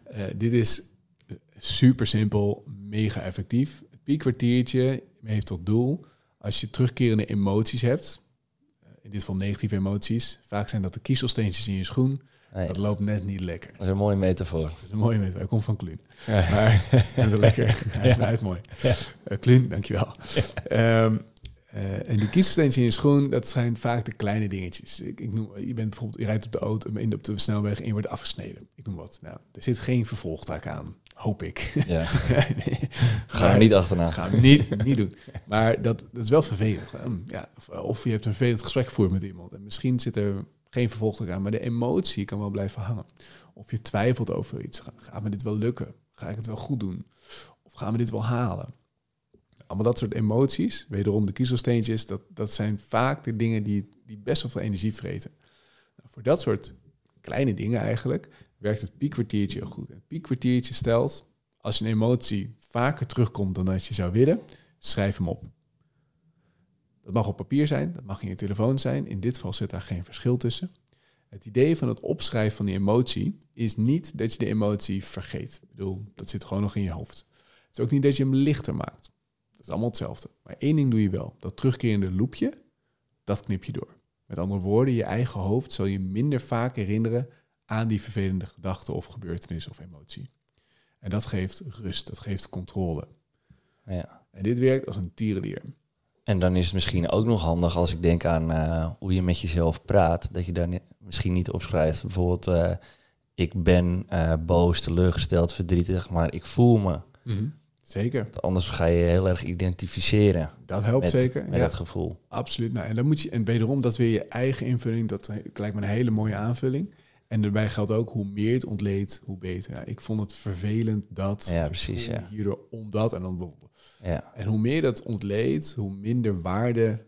Eh, dit is eh, super simpel, mega effectief. Het piekkwartiertje heeft tot doel, als je terugkerende emoties hebt, in dit geval negatieve emoties, vaak zijn dat de kiezelsteentjes in je schoen, Nee, dat loopt net niet lekker. dat is een mooie metafoor. Dat is een mooie met. Hij komt van Kluun. Ja. Maar lekker. Hij is Ja. mooi. Ja. Kluun, dankjewel. Ehm, eh, en die kiezelsteentjes in je schoen, dat zijn vaak de kleine dingetjes. Ik, ik noem, je bent bijvoorbeeld, je rijdt op de auto, in op de snelweg en je wordt afgesneden. Ik noem wat. Nou, er zit geen vervolgtaak aan, hoop ik. Ja. Nee. Ga er niet achterna. Ga niet, niet doen. Maar dat, dat is wel vervelend. Ja, of, of je hebt een vervelend gesprek gevoerd met iemand. En misschien zit er geen vervolgtaak aan, maar de emotie kan wel blijven hangen. Of je twijfelt over iets. Ga- Gaat me dit wel lukken? Ga ik het wel goed doen? Of gaan we dit wel halen? Allemaal dat soort emoties, wederom de kiezelsteentjes, dat, dat zijn vaak de dingen die, die best wel veel energie vreten. Nou, voor dat soort kleine dingen eigenlijk werkt het piekkwartiertje heel goed. Het piekkwartiertje stelt, als een emotie vaker terugkomt dan dat je zou willen, schrijf hem op. Dat mag op papier zijn, dat mag in je telefoon zijn. In dit geval zit daar geen verschil tussen. Het idee van het opschrijven van die emotie is niet dat je de emotie vergeet. Ik bedoel, dat zit gewoon nog in je hoofd. Het is ook niet dat je hem lichter maakt. Is allemaal hetzelfde. Maar één ding doe je wel. Dat terugkerende loopje, dat knip je door. Met andere woorden, je eigen hoofd zal je minder vaak herinneren aan die vervelende gedachte of gebeurtenis of emotie. En dat geeft rust, dat geeft controle. Ja. En dit werkt als een tierenlier. En dan is het misschien ook nog handig als ik denk aan eh, hoe je met jezelf praat, dat je daar ni- misschien niet opschrijft. Bijvoorbeeld, eh, ik ben eh, boos, teleurgesteld, verdrietig, maar ik voel me. Zeker, Want anders ga je je heel erg identificeren dat helpt met, zeker. met ja, dat gevoel. absoluut. Nou, en dan moet je, en wederom, dat weer je eigen invulling, dat he- lijkt me een hele mooie aanvulling. En daarbij geldt ook, hoe meer het ontleedt, hoe beter. Ja, ik vond het vervelend dat, Ja, precies, ja. hierdoor omdat en dan. Ja, En hoe meer dat ontleedt, hoe minder waarde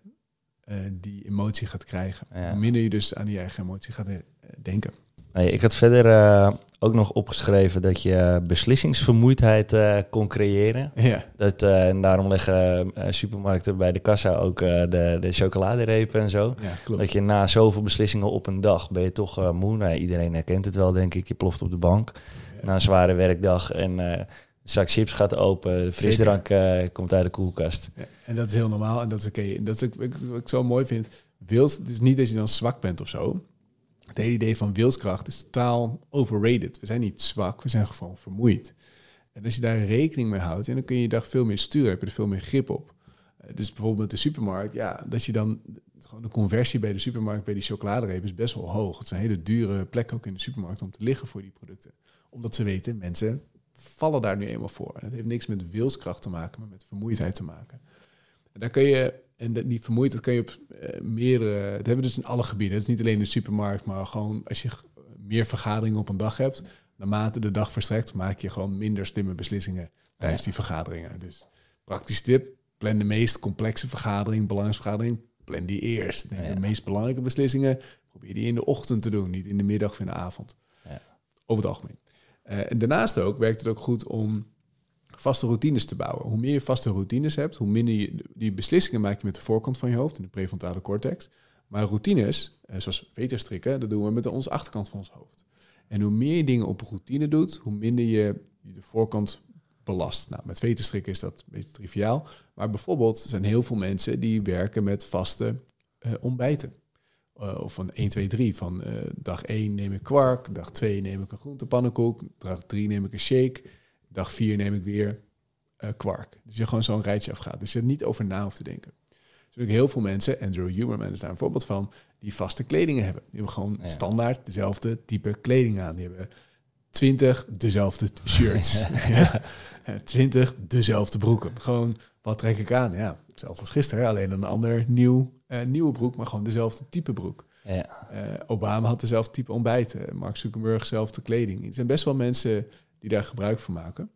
eh, die emotie gaat krijgen. Ja. Hoe minder je dus aan die eigen emotie gaat eh, denken. Nee, ik had verder eh, ook nog opgeschreven dat je beslissingsvermoeidheid eh, kon creëren. Ja, Dat, eh, en daarom leggen eh, supermarkten bij de kassa ook de, de chocoladerepen en zo. ja klopt. Dat je na zoveel beslissingen op een dag ben je toch moe. Nou, iedereen herkent het wel, denk ik. Je ploft op de bank Ja. na een zware werkdag en de zak chips gaat open. De frisdrank komt uit de koelkast. Ja, en dat is heel normaal en dat is oké. En Dat is ook- ik- wat ik zo mooi vind. Wils, het is niet dat je dan zwak bent of zo. Het hele idee van wilskracht is totaal overrated. We zijn niet zwak, we zijn gewoon vermoeid. En als je daar rekening mee houdt, en dan kun je je dag veel meer sturen, heb je er veel meer grip op. Eh, Dus bijvoorbeeld met de supermarkt, ja, dat je dan gewoon de conversie bij de supermarkt bij die chocoladereep is best wel hoog. Het een hele dure plek ook in de supermarkt om te liggen voor die producten. Omdat ze weten, mensen vallen daar nu eenmaal voor. En het heeft niks met wilskracht te maken, maar met vermoeidheid te maken. En daar kun je, en dat- die vermoeidheid kan je op eh, meerdere, dat hebben we dus in alle gebieden. Het is niet alleen in de supermarkt, maar gewoon als je meer vergaderingen op een dag hebt, naarmate de dag verstrekt, maak je gewoon minder slimme beslissingen tijdens die vergaderingen. Dus praktische tip, plan de meest complexe vergadering, belangrijkste vergadering, plan die eerst. Neem Ja. De meest belangrijke beslissingen, probeer die in de ochtend te doen, niet in de middag of in de avond. Ja. Over het algemeen. Eh, en daarnaast ook werkt het ook goed om vaste routines te bouwen. Hoe meer je vaste routines hebt, hoe minder je die beslissingen maak je met de voorkant van je hoofd in de prefrontale cortex. Maar routines, eh, zoals veterstrikken, dat doen we met onze achterkant van ons hoofd. En hoe meer je dingen op een routine doet, hoe minder je de voorkant belast. Nou, met veterstrikken is dat een beetje triviaal. Maar bijvoorbeeld zijn heel veel mensen die werken met vaste eh, ontbijten. Uh, of van 1, 2, 3. Van dag 1 neem ik kwark, dag 2 neem ik een groentepannenkoek, dag 3 neem ik een shake, dag 4 neem ik weer uh, kwark. Dus je gewoon zo'n rijtje afgaat. Dus je er niet over na hoeft te denken. Dus heel veel mensen, Andrew Huberman is daar een voorbeeld van, die vaste kledingen hebben. Die hebben gewoon ja. standaard dezelfde type kleding aan. Die hebben 20 dezelfde shirts. ja. 20 dezelfde broeken. Gewoon, wat trek ik aan? Ja, hetzelfde als gisteren, alleen een ander nieuw, uh, nieuwe broek, maar gewoon dezelfde type broek. Ja. Uh, Obama had dezelfde type ontbijten. Mark Zuckerberg dezelfde kleding. Er zijn best wel mensen die daar gebruik van maken.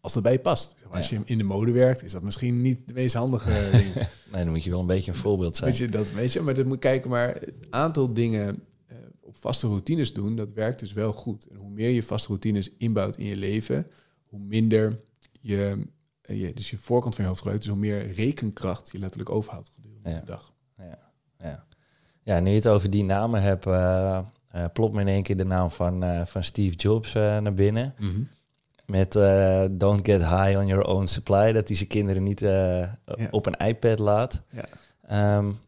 Als dat bij je past. Als je in de mode werkt, is dat misschien niet de meest handige ding. nee, dan moet je wel een beetje een voorbeeld zijn. Weet je, dat weet je, maar dat moet kijken. Maar het aantal dingen uh, op vaste routines doen, dat werkt dus wel goed. En hoe meer je vaste routines inbouwt in je leven, hoe minder je, je dus je voorkant van je hoofd gebruikt, dus hoe meer rekenkracht je letterlijk overhoudt gedurende ja. de dag. Ja. Ja. ja, nu je het over die namen hebt, uh, uh, plopt me in één keer de naam van, uh, van Steve Jobs naar binnen. Mm -hmm. Met don't get high on your own supply, dat hij zijn kinderen niet ja. op een iPad laat. Ja. Um,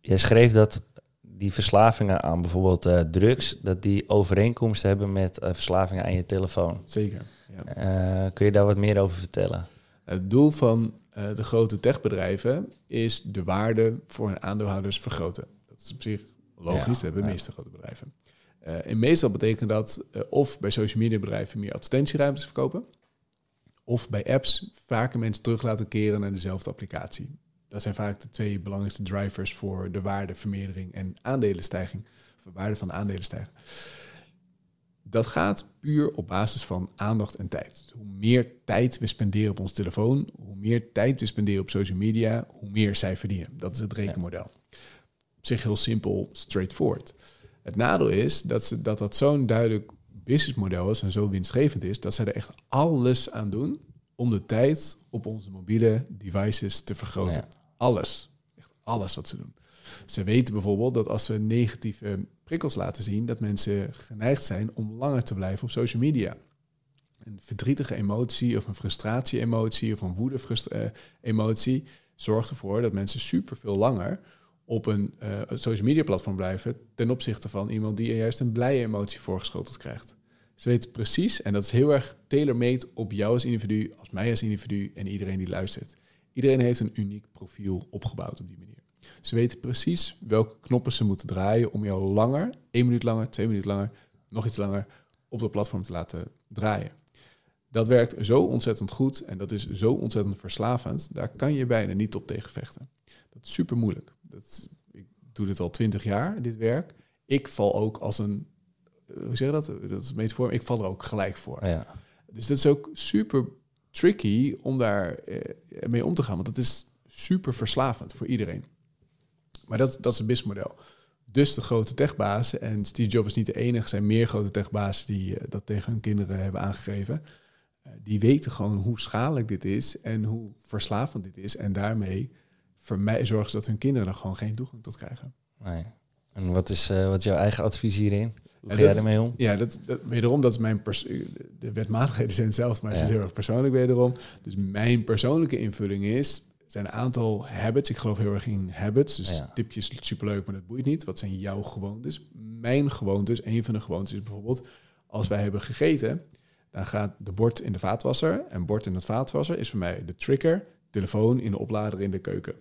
jij schreef dat die verslavingen aan bijvoorbeeld drugs, dat die overeenkomsten hebben met verslavingen aan je telefoon. Zeker. Ja. Kun je daar wat meer over vertellen? Het doel van de grote techbedrijven is de waarde voor hun aandeelhouders vergroten. Dat is op zich logisch, ja, dat hebben ja. meeste grote bedrijven. Uh, en meestal betekent dat of bij social media bedrijven meer advertentieruimtes verkopen, of bij apps vaker mensen terug laten keren naar dezelfde applicatie. Dat zijn vaak de twee belangrijkste drivers voor de waardevermeerdering en aandelenstijging, of waarde van aandelenstijging. Dat gaat puur op basis van aandacht en tijd. Hoe meer tijd we spenderen op ons telefoon, hoe meer tijd we spenderen op social media, hoe meer zij verdienen. Dat is het rekenmodel. Zich heel simpel, straightforward. Het nadeel is dat ze, dat, dat zo'n duidelijk businessmodel is en zo winstgevend is, dat zij er echt alles aan doen om de tijd op onze mobiele devices te vergroten. Ja. Alles. Echt alles wat ze doen. Ze weten bijvoorbeeld dat als we negatieve prikkels laten zien, dat mensen geneigd zijn om langer te blijven op social media. Een verdrietige emotie of een frustratie-emotie of een woede-emotie zorgt ervoor dat mensen super veel langer op een uh, social media platform blijven ten opzichte van iemand die juist een blije emotie voorgeschoteld krijgt. Ze weten precies, en dat is heel erg tailor-made op jou als individu, als mij als individu en iedereen die luistert. Iedereen heeft een uniek profiel opgebouwd op die manier. Ze weten precies welke knoppen ze moeten draaien om jou langer, één minuut langer, twee minuten langer, nog iets langer op dat platform te laten draaien. Dat werkt zo ontzettend goed en dat is zo ontzettend verslavend. Daar kan je bijna niet op tegen vechten. Dat is super moeilijk. Dat, ik doe dit al twintig jaar, dit werk. Ik val ook als een, hoe zeg je dat? Dat is metafoor. Ik val er ook gelijk voor. Ja. Dus dat is ook super tricky om daar eh, mee om te gaan. Want dat is super verslavend voor iedereen. Maar dat, dat is het businessmodel. Dus de grote techbazen, en Steve Jobs is niet de enige, zijn meer grote techbazen die uh, dat tegen hun kinderen hebben aangegeven. Uh, die weten gewoon hoe schadelijk dit is en hoe verslavend dit is. En daarmee voor mij zorgen ze dat hun kinderen er gewoon geen toegang tot krijgen. Nee. En wat is, uh, wat is jouw eigen advies hierin? Hoe ga jij ermee om? Ja, dat, dat, wederom, dat is mijn de wetmatigheden zijn zelf, maar ja. het is heel erg persoonlijk wederom. Dus mijn persoonlijke invulling is, zijn een aantal habits. Ik geloof heel erg in habits. Dus ja. tipjes superleuk, maar dat boeit niet. Wat zijn jouw gewoontes? Mijn gewoontes, een van de gewoontes is bijvoorbeeld... als wij hebben gegeten, dan gaat de bord in de vaatwasser... en bord in het vaatwasser is voor mij de trigger... telefoon in de oplader in de keuken.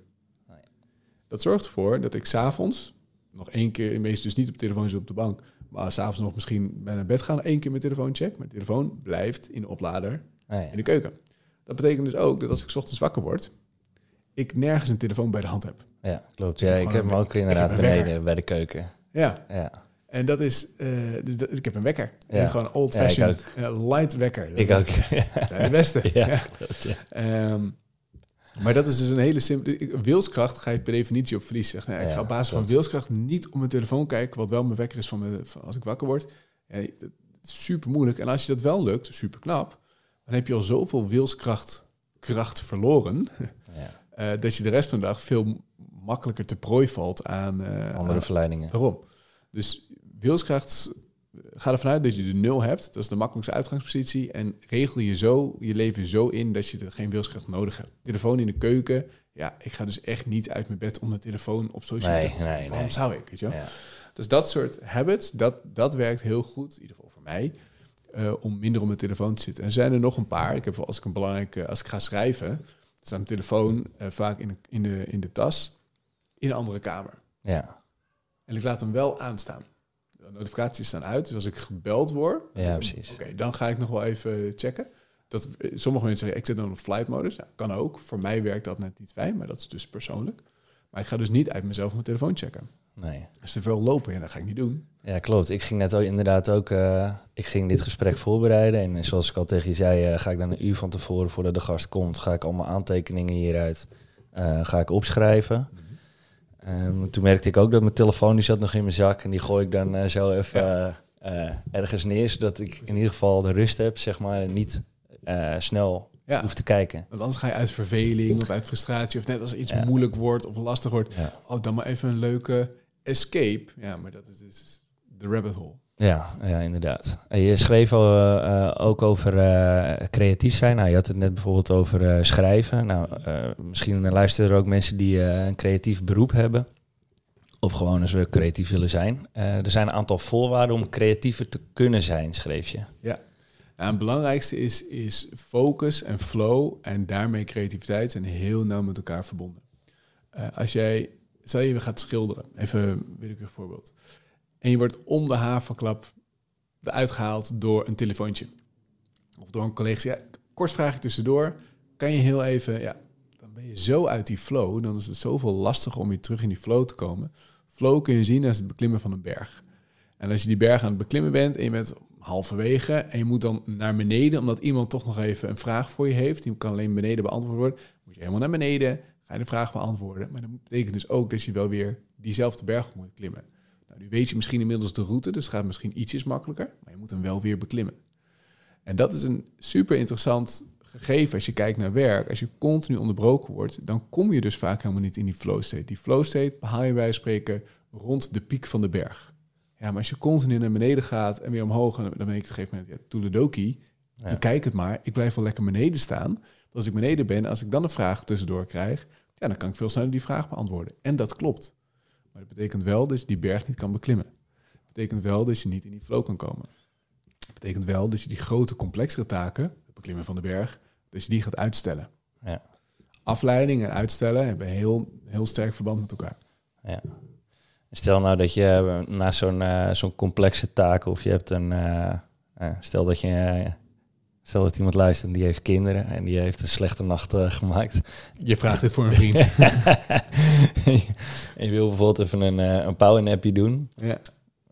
Dat zorgt ervoor dat ik s'avonds nog één keer... meestal dus niet op de telefoon zit op de bank... maar s'avonds nog misschien bij naar bed gaan... één keer mijn telefoon check. Mijn telefoon blijft in de oplader ja. in de keuken. Dat betekent dus ook dat als ik 's ochtends wakker word ik nergens een telefoon bij de hand heb. Ja, klopt. Ja, ik, ik heb hem ook inderdaad beneden bij de keuken. Ja. ja. En dat is, uh, dus dat, ik heb een wekker. Ja. En gewoon old-fashioned ja, uh, light wekker. Ik ook. Dat zijn de beste. ja. Klopt. Um, maar dat is dus een hele simpele... Wilskracht ga je per definitie op verlies. Zeg, nou, ik ga op basis van wilskracht niet op mijn telefoon kijken... wat wel mijn wekker is van, mijn, van als ik wakker word. Super moeilijk. En als je dat wel lukt, super knap... dan heb je al zoveel wilskracht kracht verloren... Ja. Uh, dat je de rest van de dag veel makkelijker te prooi valt aan... Uh, Andere verleidingen. Waarom? Dus wilskracht, ga ervan uit dat je de nul hebt. Dat is de makkelijkste uitgangspositie. En regel je zo je leven zo in dat je er geen wilskracht nodig hebt. Telefoon in de keuken Ja, ik ga dus echt niet uit mijn bed om mijn telefoon op social media. nee, Waarom nee. zou ik, weet je wel? Ja. Dus dat soort habits, dat, dat werkt heel goed, in ieder geval voor mij, eh, om minder op mijn telefoon te zitten. En zijn er nog een paar. Ik heb wel, als ik een belangrijke, als ik ga schrijven, staat mijn telefoon eh, vaak in de, in, de, in de tas in een andere kamer. Ja. En ik laat hem wel aanstaan. De notificaties staan uit, dus als ik gebeld word, Ja, precies. oké, dan ga ik nog wel even checken. Dat, sommige mensen zeggen, ik zit dan op flight modus. Ja, kan ook. Voor mij werkt dat net niet fijn, maar dat is dus persoonlijk. Maar ik ga dus niet uit mezelf mijn telefoon checken. Nee. Als er veel lopen, ja, dat ga ik niet doen. Ja, klopt. Ik ging net ook inderdaad ook, eh, ik ging dit gesprek voorbereiden. En zoals ik al tegen je zei, eh, ga ik dan een uur van tevoren voordat de gast komt, ga ik allemaal aantekeningen hieruit eh, ga ik opschrijven. Ehm, toen merkte ik ook dat mijn telefoon die zat nog in mijn zak en die gooi ik dan eh, zo even eh, eh, ergens neer, zodat ik in ieder geval de rust heb, zeg maar, en niet snel Ja, hoef te kijken. want anders ga je uit verveling of uit frustratie... of net als iets Ja. moeilijk wordt of lastig wordt... Ja. oh, dan maar even een leuke escape. Ja, maar dat is dus de rabbit hole. Ja, ja, inderdaad. En je schreef al, eh, eh, ook over eh, creatief zijn. Nou, je had het net bijvoorbeeld over schrijven. Nou, misschien luisteren er ook mensen die een creatief beroep hebben. Of gewoon eens weer creatief willen zijn. Er zijn een aantal voorwaarden om creatiever te kunnen zijn, schreef je. Nou, het belangrijkste is, is focus en flow en daarmee creativiteit zijn heel nauw met elkaar verbonden. Als jij, stel je gaat schilderen, even wil ik een voorbeeld. En je wordt om de havenklap eruit gehaald door een telefoontje. Of door een collega. Kort vraagje tussendoor. Kan je heel even, ja, dan ben je zo uit die flow. Dan is het zoveel lastiger om weer terug in die flow te komen. Flow kun je zien als het beklimmen van een berg. En als je die berg aan het beklimmen bent en je bent halverwege en je moet dan naar beneden, omdat iemand toch nog even een vraag voor je heeft, die kan alleen beneden beantwoord worden, moet je helemaal naar beneden, ga je de vraag beantwoorden. Maar dat betekent dus ook dat je wel weer diezelfde berg moet klimmen. Nou, nu weet je misschien inmiddels de route, dus het gaat misschien ietsjes makkelijker, maar je moet hem wel weer beklimmen. En dat is een super interessant gegeven als je kijkt naar werk. Als je continu onderbroken wordt, dan kom je dus vaak helemaal niet in die flow state. Die flow state behaal je bij spreken rond de piek van de berg. Ja, maar als je continu naar beneden gaat en weer omhoog, dan ben ik op een gegeven moment, ja, toeledoki, Ja. kijk het maar. Ik blijf wel lekker beneden staan. Want als ik beneden ben, als ik dan een vraag tussendoor krijg, ja, dan kan ik veel sneller die vraag beantwoorden. En dat klopt. Maar dat betekent wel dat je die berg niet kan beklimmen. Dat betekent wel dat je niet in die flow kan komen. Dat betekent wel dat je die grote, complexere taken, het beklimmen van de berg, dat je die gaat uitstellen. Ja. Afleiding en uitstellen hebben heel, heel sterk verband met elkaar. Ja. Stel nou dat je eh, na zo'n eh, zo'n complexe taak of je hebt een... eh, stel dat je... stel dat iemand luistert en die heeft kinderen en die heeft een slechte nacht eh, gemaakt. Je vraagt dit voor een vriend. en je wil bijvoorbeeld even een, eh, een doen. ja.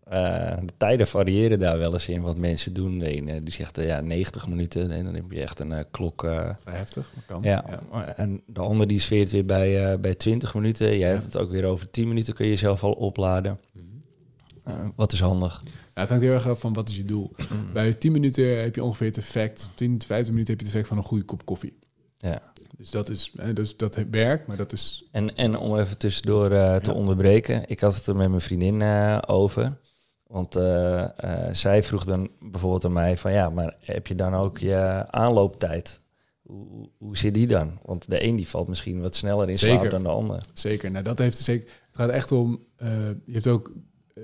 Eh, de tijden variëren daar wel eens in wat mensen doen. De ene die zegt ja, 90 minuten en dan heb je echt een klok. eh, Vrij heftig, maar kan. ja. En de andere die sfeert weer bij, bij 20 minuten. Jij Ja. hebt het ook weer over 10 minuten kun je jezelf al opladen. Mhm. Wat is handig? Ja, het hangt heel erg af van wat is je doel. Bij 10 minuten heb je ongeveer het effect, 10, 15 minuten heb je het effect van een goede kop koffie. Ja. Dus dat is, dus dat werkt, maar dat is... En, en om even tussendoor eh, te Ja. onderbreken. Ik had het er met mijn vriendin eh, over. Want eh, eh, zij vroeg dan bijvoorbeeld aan mij van... ja, maar heb je dan ook je aanlooptijd? Hoe, hoe- zit die dan? Want de een die valt misschien wat sneller in slaap Zeker. dan de ander. Zeker, nou dat heeft zeker... Het gaat echt om, eh, je hebt ook eh,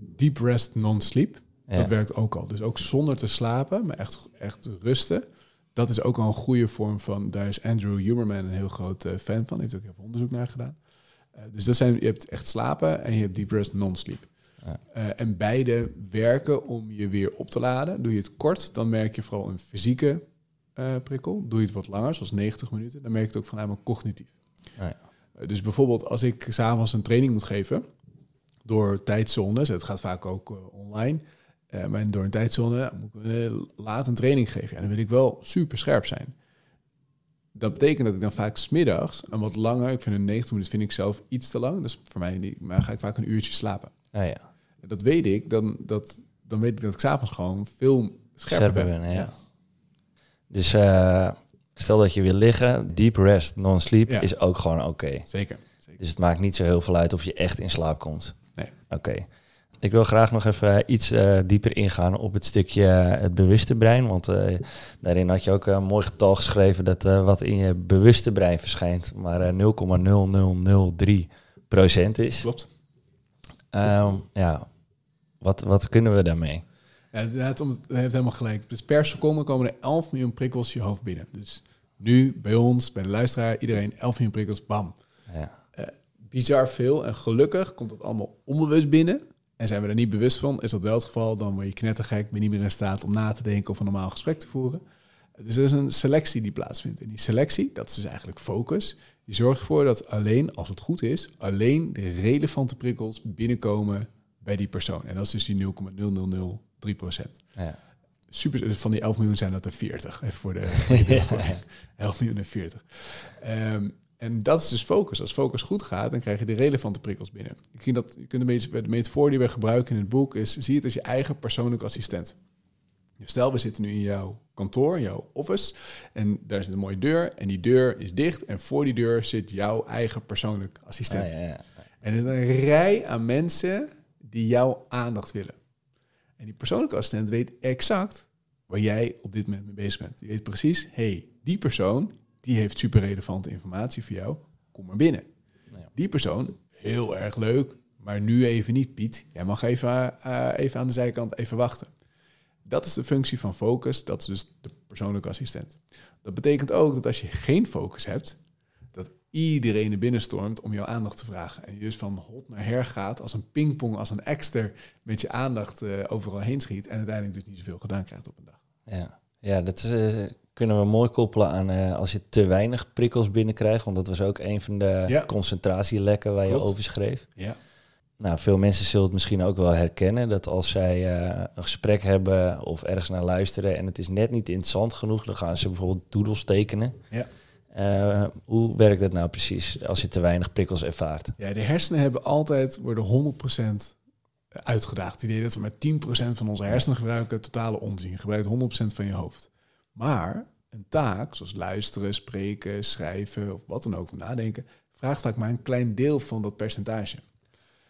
deep rest non-sleep. Ja. Dat werkt ook al. Dus ook zonder te slapen, maar echt, echt rusten. Dat is ook al een goede vorm van... Daar is Andrew Huberman een heel groot eh, fan van. Hij heeft ook heel veel onderzoek naar gedaan. Eh, dus dat zijn, je hebt echt slapen en je hebt deep rest non-sleep. Ja. Eh, en beide werken om je weer op te laden. Doe je het kort, dan merk je vooral een fysieke prikkel. Doe je het wat langer, zoals 90 minuten, dan merk je het ook voornamelijk cognitief. Ja. Dus bijvoorbeeld als ik s'avonds een training moet geven, door tijdzones, het gaat vaak ook eh, online, eh, maar door een tijdzone moet ik eh, laat een training geven. Ja, dan wil ik wel super scherp zijn. Dat betekent dat ik dan vaak smiddags een wat langer, ik vind een 90 minuten vind ik zelf iets te lang, dus voor mij niet, maar ga ik vaak een uurtje slapen. Ja, ja. En dat weet ik, dan, dat, dan weet ik dat ik s'avonds gewoon veel scherper, Scherper ben. ben, ja. Dus stel dat je wil liggen, deep rest, non-sleep Ja. is ook gewoon oké. Zeker. Zeker. Dus het maakt niet zo heel veel uit of je echt in slaap komt. Nee. Oké. Ik wil graag nog even iets uh, dieper ingaan op het stukje uh, het bewuste brein. Want uh, daarin had je ook een mooi getal geschreven dat wat in je bewuste brein verschijnt, maar 0,0003 procent is. Klopt. Um, ja, wat, wat kunnen we daarmee? Ja, het, het heeft helemaal gelijk. Dus per seconde komen er 11 miljoen prikkels je hoofd binnen. Dus nu bij ons, bij de luisteraar, iedereen 11 miljoen prikkels, bam. Ja. Bizar veel. En gelukkig komt dat allemaal onbewust binnen. En zijn we er niet bewust van, is dat wel het geval, dan word je knettergek, ben je niet meer in staat om na te denken of een normaal gesprek te voeren. Dus er is een selectie die plaatsvindt. En die selectie, dat is dus eigenlijk focus, die zorgt ervoor dat alleen, als het goed is, alleen de relevante prikkels binnenkomen bij die persoon. En dat is dus die 0,0003 procent. Ja. Super, van die 11 miljoen zijn dat er 40. Even voor de, voor de 11 miljoen en 40. Um, en dat is dus focus. Als focus goed gaat, dan krijg je de relevante prikkels binnen. Ik vind dat, je kunt een beetje, de metafoor die we gebruiken in het boek is, zie het als je eigen persoonlijke assistent. Dus stel, we zitten nu in jouw kantoor, jouw office, en daar zit een mooie deur, en die deur is dicht, en voor die deur zit jouw eigen persoonlijke assistent. Ah, ja, ja. En er is een rij aan mensen die jouw aandacht willen. En die persoonlijke assistent weet exact waar jij op dit moment mee bezig bent. Die weet precies, hey, die persoon die heeft super relevante informatie voor jou. Kom maar binnen. Nou ja. Die persoon, heel erg leuk, maar nu even niet, Piet. Jij mag even, uh, even aan de zijkant even wachten. Dat is de functie van focus. Dat is dus de persoonlijke assistent. Dat betekent ook dat als je geen focus hebt, dat iedereen er binnen stormt om jouw aandacht te vragen. En je dus van hot naar her gaat als een pingpong, als een extra met je aandacht uh, overal heen schiet en uiteindelijk dus niet zoveel gedaan krijgt op een dag. Ja, ja dat is, uh, kunnen we mooi koppelen aan uh, als je te weinig prikkels binnenkrijgt. Want dat was ook een van de ja. concentratielekken waar je over schreef. Ja. Nou, veel mensen zullen het misschien ook wel herkennen dat als zij uh, een gesprek hebben of ergens naar luisteren en het is net niet interessant genoeg, dan gaan ze bijvoorbeeld doodles tekenen. Ja. Uh, hoe werkt dat nou precies als je te weinig prikkels ervaart? Ja, de hersenen hebben altijd worden 100% uitgedaagd. Het idee dat we maar 10% van onze hersenen gebruiken, totale onzin. Je gebruikt 100% van je hoofd. Maar een taak, zoals luisteren, spreken, schrijven of wat dan ook, nadenken, vraagt vaak maar een klein deel van dat percentage.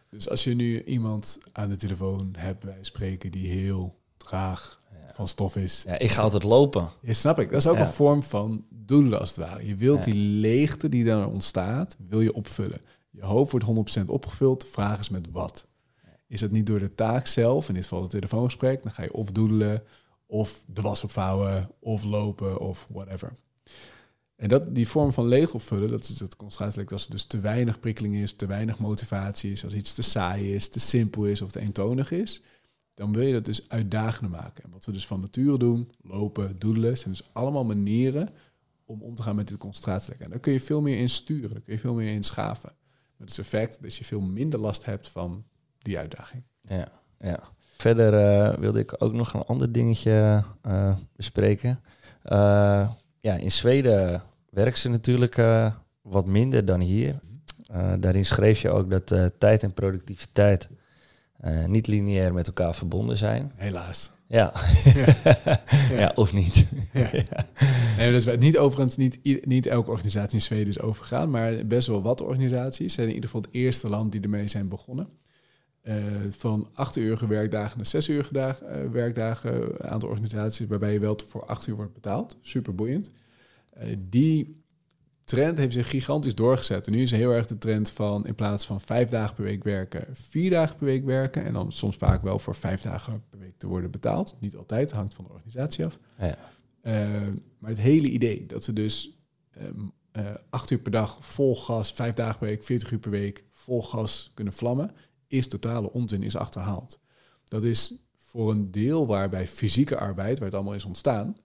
Dus als je nu iemand aan de telefoon hebt bij spreken die heel traag van stof is. Ja, ik ga altijd lopen. Ja, snap ik. Dat is ook een vorm van doelen als het ware. Je wilt die leegte die dan ontstaat, wil je opvullen. Je hoofd wordt 100% opgevuld. De vraag is met wat. Is dat niet door de taak zelf, in dit geval het telefoongesprek, dan ga je of doedelen of de was opvouwen, of lopen, of whatever. En dat, die vorm van leeg opvullen, dat is het concentratielek, als er dus te weinig prikkeling is, te weinig motivatie is, als iets te saai is, te simpel is of te eentonig is, dan wil je dat dus uitdagender maken. En wat we dus van nature doen, lopen, doedelen, zijn dus allemaal manieren om om te gaan met dit concentratielek. En daar kun je veel meer in sturen, daar kun je veel meer in schaven. Met het effect dat je veel minder last hebt van die uitdaging. Ja, ja. Verder uh, wilde ik ook nog een ander dingetje uh, bespreken. Uh, ja, in Zweden werken ze natuurlijk wat minder dan hier. daarin schreef je ook dat tijd en productiviteit niet lineair met elkaar verbonden zijn. Helaas. Ja, ja. ja. of niet. Ja. Nee, dat is niet overigens niet, niet elke organisatie in Zweden is overgaan, maar best wel wat organisaties zijn in ieder geval het eerste land die ermee zijn begonnen. Uh, van 8 uur werkdagen naar 6 uur uh, werkdagen. Een aantal organisaties waarbij je wel voor 8 uur wordt betaald. Super boeiend. Die trend heeft zich gigantisch doorgezet. En nu is heel erg de trend van in plaats van vijf dagen per week werken, vier dagen per week werken. En dan soms vaak wel voor vijf dagen per week te worden betaald. Niet altijd, hangt van de organisatie af. Ja. maar het hele idee dat ze dus um, acht uur per dag vol gas, vijf dagen per week, 40 uur per week vol gas kunnen vlammen is totale onzin, is achterhaald. Dat is voor een deel waarbij fysieke arbeid, waar het allemaal is ontstaan,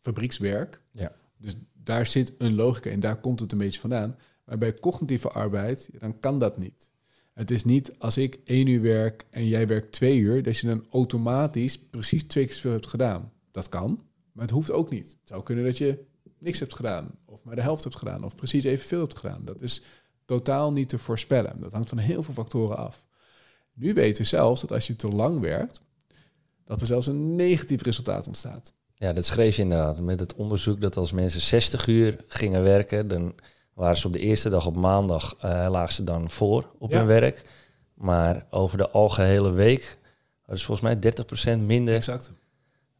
fabriekswerk. Ja. Dus daar zit een logica in, daar komt het een beetje vandaan. Maar bij cognitieve arbeid, dan kan dat niet. Het is niet als ik één uur werk en jij werkt twee uur, dat je dan automatisch precies twee keer zoveel hebt gedaan. Dat kan, maar het hoeft ook niet. Het zou kunnen dat je niks hebt gedaan, of maar de helft hebt gedaan, of precies evenveel hebt gedaan. Dat is totaal niet te voorspellen. Dat hangt van heel veel factoren af. Nu weten we zelfs dat als je te lang werkt, dat er zelfs een negatief resultaat ontstaat. Ja, dat schreef je inderdaad met het onderzoek dat als mensen 60 uur gingen werken, dan waren ze op de eerste dag op maandag uh, lagen ze dan voor op hun werk. Maar over de algehele week hadden ze volgens mij 30% minder Exact.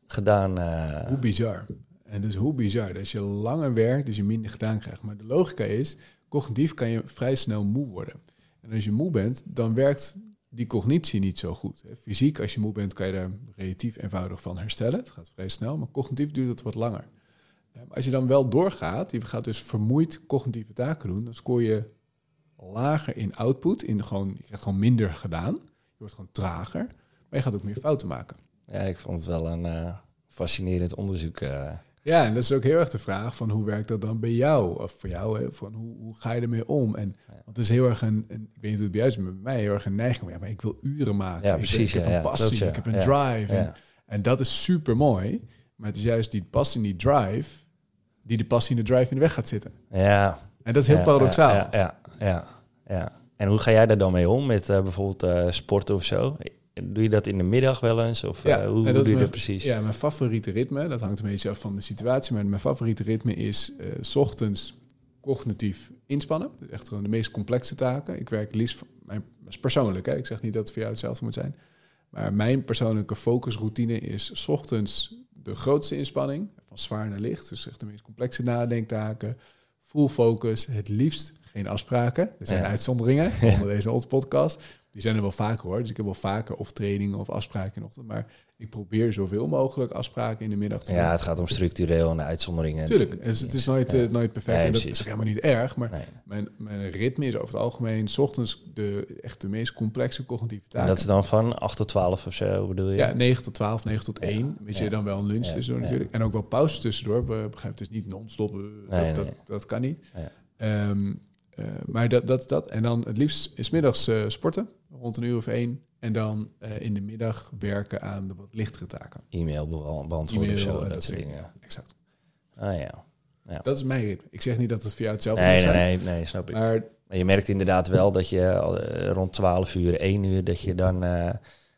gedaan. eh, Hoe bizar. En dus hoe bizar. Dat als je langer werkt, dus je minder gedaan krijgt. Maar de logica is, cognitief kan je vrij snel moe worden. En als je moe bent, dan werkt die cognitie niet zo goed. Fysiek, als je moe bent, kan je daar relatief eenvoudig van herstellen. Het gaat vrij snel, maar cognitief duurt het wat langer. Eh, maar Als je dan wel doorgaat, je gaat dus vermoeid cognitieve taken doen, dan scoor je lager in output, in gewoon, je krijgt gewoon minder gedaan. Je wordt gewoon trager, maar je gaat ook meer fouten maken. ja, ik vond het wel een eh, fascinerend onderzoek. eh. Ja, en dat is ook heel erg de vraag van hoe werkt dat dan bij jou? Of voor jou, hè? van hoe, hoe ga je ermee om? En want het is heel erg een, een- ik weet niet hoe het bij jou is, maar bij mij heel erg een neiging. Ja, maar ik wil uren maken. Ja, Ik- precies, Ik, heb ja, een passie, ja. ik heb een drive. En, en dat is super mooi. Maar het is juist die passie die drive die de passie en de drive in de weg gaat zitten. ja, En dat is heel paradoxaal. Ja, ja, ja, ja. En hoe ga jij daar dan mee om met eh, bijvoorbeeld eh, sporten of zo? Doe je dat in de middag wel eens? Of Ja, eh, hoe, doe je mijn- dat precies? Ja, mijn favoriete ritme, dat hangt een beetje af van de situatie, maar mijn favoriete ritme is eh, s ochtends cognitief inspannen. Dus echt gewoon de meest complexe taken. Ik werk liefst, van- mijn, dat is persoonlijk, hè? ik zeg niet dat het voor jou hetzelfde moet zijn. Maar mijn persoonlijke focusroutine is s ochtends de grootste inspanning, van zwaar naar licht. Dus echt de meest complexe nadenktaken, full focus, het liefst geen afspraken. Er zijn Ja. uitzonderingen onder deze onze podcast. Die zijn er wel vaker hoor. Dus ik heb wel vaker of trainingen of afspraken in de ochtend. Maar ik probeer zoveel mogelijk afspraken in de middag te doen. Ja, het gaat om structureel en de uitzonderingen. Tuurlijk, dus het is nooit, Ja. eh, nooit perfect. Nee, en dat is ook helemaal niet erg. Maar Nee. mijn, mijn ritme is over het algemeen... s ochtends de, echt de meest complexe cognitieve En taken. dat is dan van 8 tot 12 of zo, bedoel je? Ja, 9 tot 12, 9 tot 1. Weet je, Ja. dan wel een lunch Ja. tussendoor Ja. natuurlijk. En ook wel pauzes tussendoor. Be- Begrijp dus niet non-stop. eh, Nee, dat. Dat, dat kan niet. Ja. Ehm, eh, maar dat, dat, dat. En dan het liefst is middags eh, sporten. Rond een uur of één. En dan eh, in de middag werken aan de wat lichtere taken. E-mail beantwoorden of E-mail zo, dat, dat soort soort dingen. Exact. Ah ja. Dat is mijn ritme. Ik zeg niet dat het voor jou hetzelfde Nee, moet nee, nee, nee, snap ik. Maar Maar je merkt inderdaad wel dat je eh, rond 12 uur, 1 uur, dat je dan eh,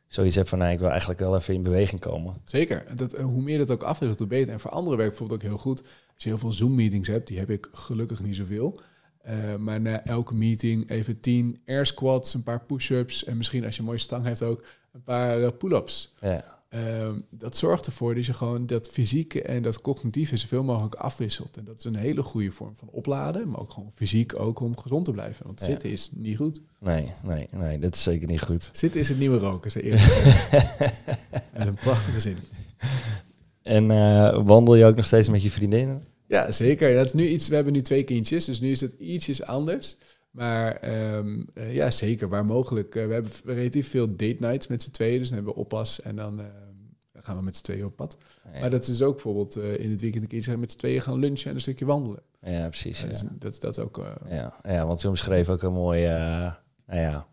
zoiets hebt van, nou, ik wil eigenlijk wel even in beweging komen. Zeker. Dat, eh, hoe meer dat ook afwisselt, hoe beter. En voor anderen werkt bijvoorbeeld ook heel goed. Als je heel veel Zoom-meetings hebt, die heb ik gelukkig niet zoveel. Eh, maar na elke meeting even 10 air squats, een paar push-ups en misschien als je een mooie stang hebt ook een paar eh, pull-ups. Ja, Ehm, dat zorgt ervoor dat je gewoon dat fysieke en dat cognitieve zoveel mogelijk afwisselt. En dat is een hele goede vorm van opladen, maar ook gewoon fysiek ook om gezond te blijven. Want Ja. zitten is niet goed. nee, nee, nee, dat is zeker niet goed. Zitten is het nieuwe roken, ze eerlijk. En een prachtige zin. En eh, wandel je ook nog steeds met je vriendinnen? Ja, zeker. Dat is nu iets, we hebben nu twee kindjes, dus nu is het ietsjes anders. Maar ehm, eh, ja, zeker, waar mogelijk. Eh, we hebben relatief veel date nights met z'n tweeën, dus dan hebben we oppas en dan ehm, gaan we met z'n tweeën op pad. Ja, Maar dat is dus ook bijvoorbeeld eh, in het weekend een keertje met z'n tweeën gaan lunchen en een stukje wandelen. ja precies. Ja, dat, is, dat, is- ook... Ja, ja, want je omschreef ook een mooie, nou ja,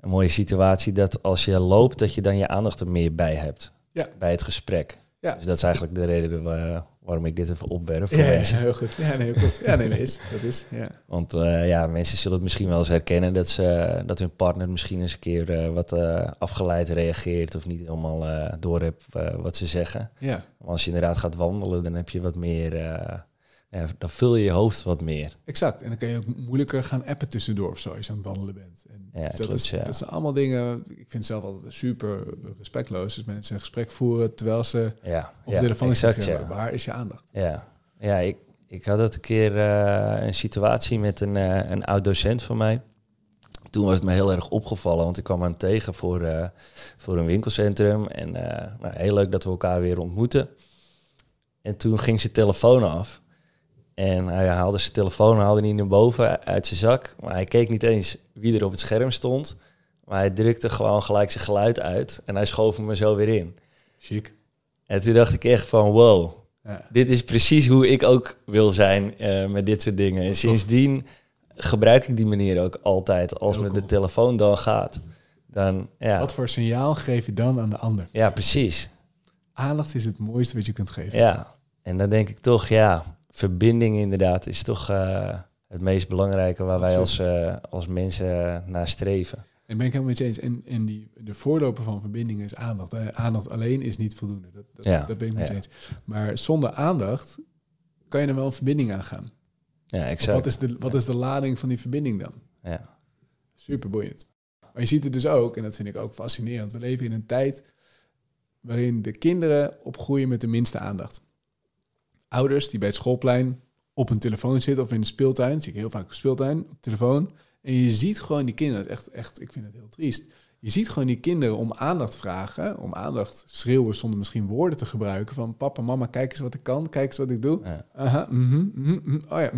een mooie situatie dat als je loopt, dat je dan je aandacht er meer bij hebt. Ja. Bij het gesprek. Ja. Dus dat is eigenlijk de reden wa- waarom ik dit even opwerp voor ja, ja, mensen. heel goed. Ja, nee, goed. Ja, nee, dat is. Dat is ja. Want eh, ja, mensen zullen het misschien wel eens herkennen dat, ze, dat hun partner misschien eens een keer eh, wat eh, afgeleid reageert of niet helemaal door hebt eh, wat ze zeggen. ja, Maar als je inderdaad gaat wandelen, dan heb je wat meer, ja, dan vul je je hoofd wat meer. exact. En dan kan je ook moeilijker gaan appen tussendoor of zo als je aan het wandelen bent. En Ja, dus dat, klopt, is, ja. dat zijn allemaal dingen, ik vind zelf altijd super respectloos. Dus mensen een gesprek voeren terwijl ze Ja, op de telefoon zitten. Waar is je aandacht? Ja, ja ik, ik had het een keer eh, een situatie met een, eh, een oud docent van mij. Toen was het me heel erg opgevallen, want ik kwam hem tegen voor, eh, voor een winkelcentrum. En nou, heel leuk dat we elkaar weer ontmoeten. En toen ging zijn telefoon af. En hij haalde zijn telefoon haalde niet naar boven uit zijn zak. Maar hij keek niet eens wie er op het scherm stond. Maar hij drukte gewoon gelijk zijn geluid uit. En hij schoof hem er zo weer in. Chic. En toen dacht ik echt van wow, Ja. dit is precies hoe ik ook wil zijn eh, met dit soort dingen. En sindsdien gebruik ik die manier ook altijd. Als Heel met de telefoon dan gaat. Dan, ja, Wat voor signaal geef je dan aan de ander? ja, precies. Aandacht is het mooiste wat je kunt geven. Ja, en dan denk ik toch, ja, verbinding inderdaad is toch eh, het meest belangrijke waar wij als, eh, als mensen naar streven. En ben ik helemaal met je eens. En, en die, de voorloper van verbindingen is aandacht. Eh, aandacht alleen is niet voldoende. Dat, dat, Ja, dat ben ik met je ja. eens. Maar zonder aandacht kan je er wel een verbinding aangaan. Ja, exact. Wat is, de, wat is de lading van die verbinding dan? Ja. Super boeiend. Maar je ziet het dus ook, en dat vind ik ook fascinerend. We leven in een tijd waarin de kinderen opgroeien met de minste aandacht. Ouders die bij het schoolplein op een telefoon zitten of in de speeltuin, zie ik heel vaak op speeltuin, op telefoon. En je ziet gewoon die kinderen, echt, echt, ik vind het heel triest. Je ziet gewoon die kinderen om aandacht vragen, om aandacht schreeuwen zonder misschien woorden te gebruiken. Van papa, mama, kijk eens wat ik kan, kijk eens wat ik doe. Ja. Aha, mhm, mhm, mhm, oh ja.